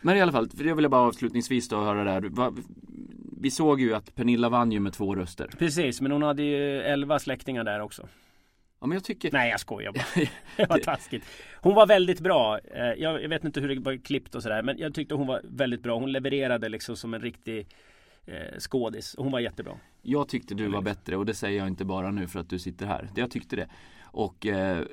Men i alla fall, för jag vill bara avslutningsvis då höra där. Vi såg ju att Pernilla vann ju med två röster. Precis, men hon hade ju elva släktingar där också. Ja, men jag tycker... Nej jag skojar bara. <laughs> det var taskigt. Hon var väldigt bra. Eh, jag vet inte hur det var klippt och sådär. Men jag tyckte hon var väldigt bra. Hon levererade liksom som en riktig eh, skådis. Hon var jättebra. Jag tyckte du var bättre och det säger jag inte bara nu för att du sitter här. Jag tyckte det. Och eh,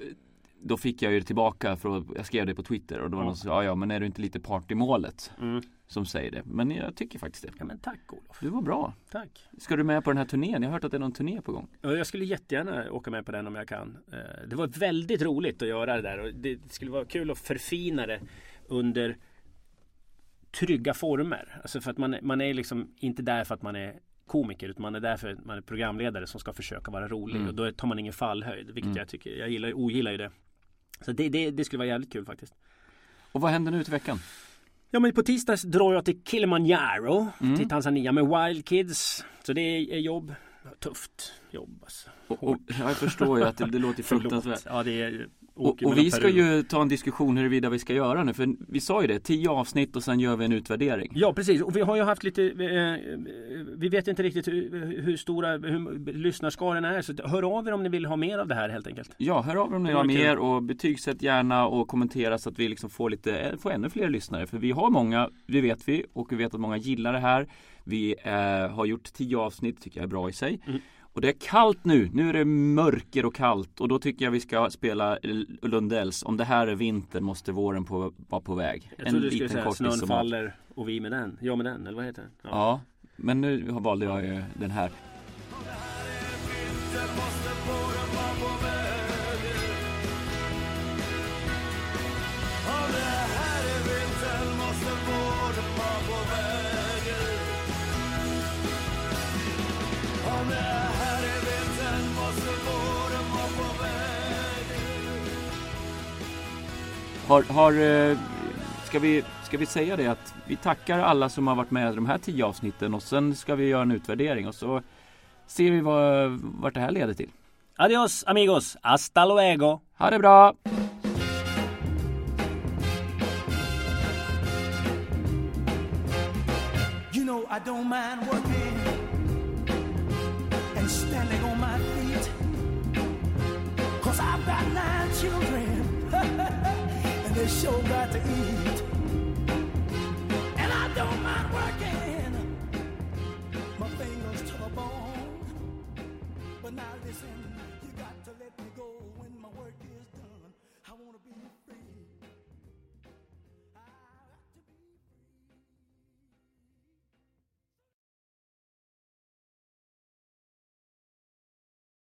då fick jag ju tillbaka, för jag skrev det på Twitter och då var mm. någon som sa, ja men är du inte lite part i målet? Mm. Som säger det. Men jag tycker faktiskt det. Ja men tack Olof. Du var bra. Tack. Ska du med på den här turnén? Jag har hört att det är någon turné på gång. Ja, jag skulle jättegärna åka med på den om jag kan. Eh, det var väldigt roligt att göra det där och det skulle vara kul att förfina det under trygga former. Alltså för att man, man är liksom inte där för att man är komiker utan man är där för att man är programledare som ska försöka vara rolig mm. och då tar man ingen fallhöjd. Vilket mm. jag tycker, jag gillar, ogillar ju det. Så det, det, det skulle vara jävligt kul faktiskt. Och vad händer nu till veckan? Ja men på tisdag drar jag till Kilimanjaro mm. till Tanzania med Wild Kids. Så det är jobb. Tufft jobb alltså. Och, och, jag förstår ju att det, det låter <laughs> fruktansvärt. ja, det är, och, och vi ska ju ta en diskussion huruvida vi ska göra nu. För vi sa ju det, tio avsnitt och sen gör vi en utvärdering. Ja precis och vi har ju haft lite eh, vi vet inte riktigt hur, hur stora hur lyssnarskaran är. Så hör av er om ni vill ha mer av det här helt enkelt. Ja, hör av er om ni vill ha mer och betygsätt gärna och kommentera så att vi liksom får lite, eh, får ännu fler lyssnare. För vi har många, det vet vi och vi vet att många gillar det här. Vi eh, har gjort tio avsnitt, tycker jag är bra i sig. Mm. Och det är kallt nu, nu är det mörker och kallt och då tycker jag vi ska spela Lundells Om det här är vinter måste våren på, vara på väg. Jag trodde du skulle säga snön faller och vi med den, jag med den, eller vad heter den? Ja, ja men nu valde jag ju den här. Har, har, eh, ska, vi, ska vi säga det att vi tackar alla som har varit med i de här tio avsnitten och sen ska vi göra en utvärdering och så ser vi vad, vart det här leder till. Adios amigos, hasta luego! Ha det bra! You know I don't mind working and standing on my feet Cause I've got nine children they sure got to eat. And I don't mind working.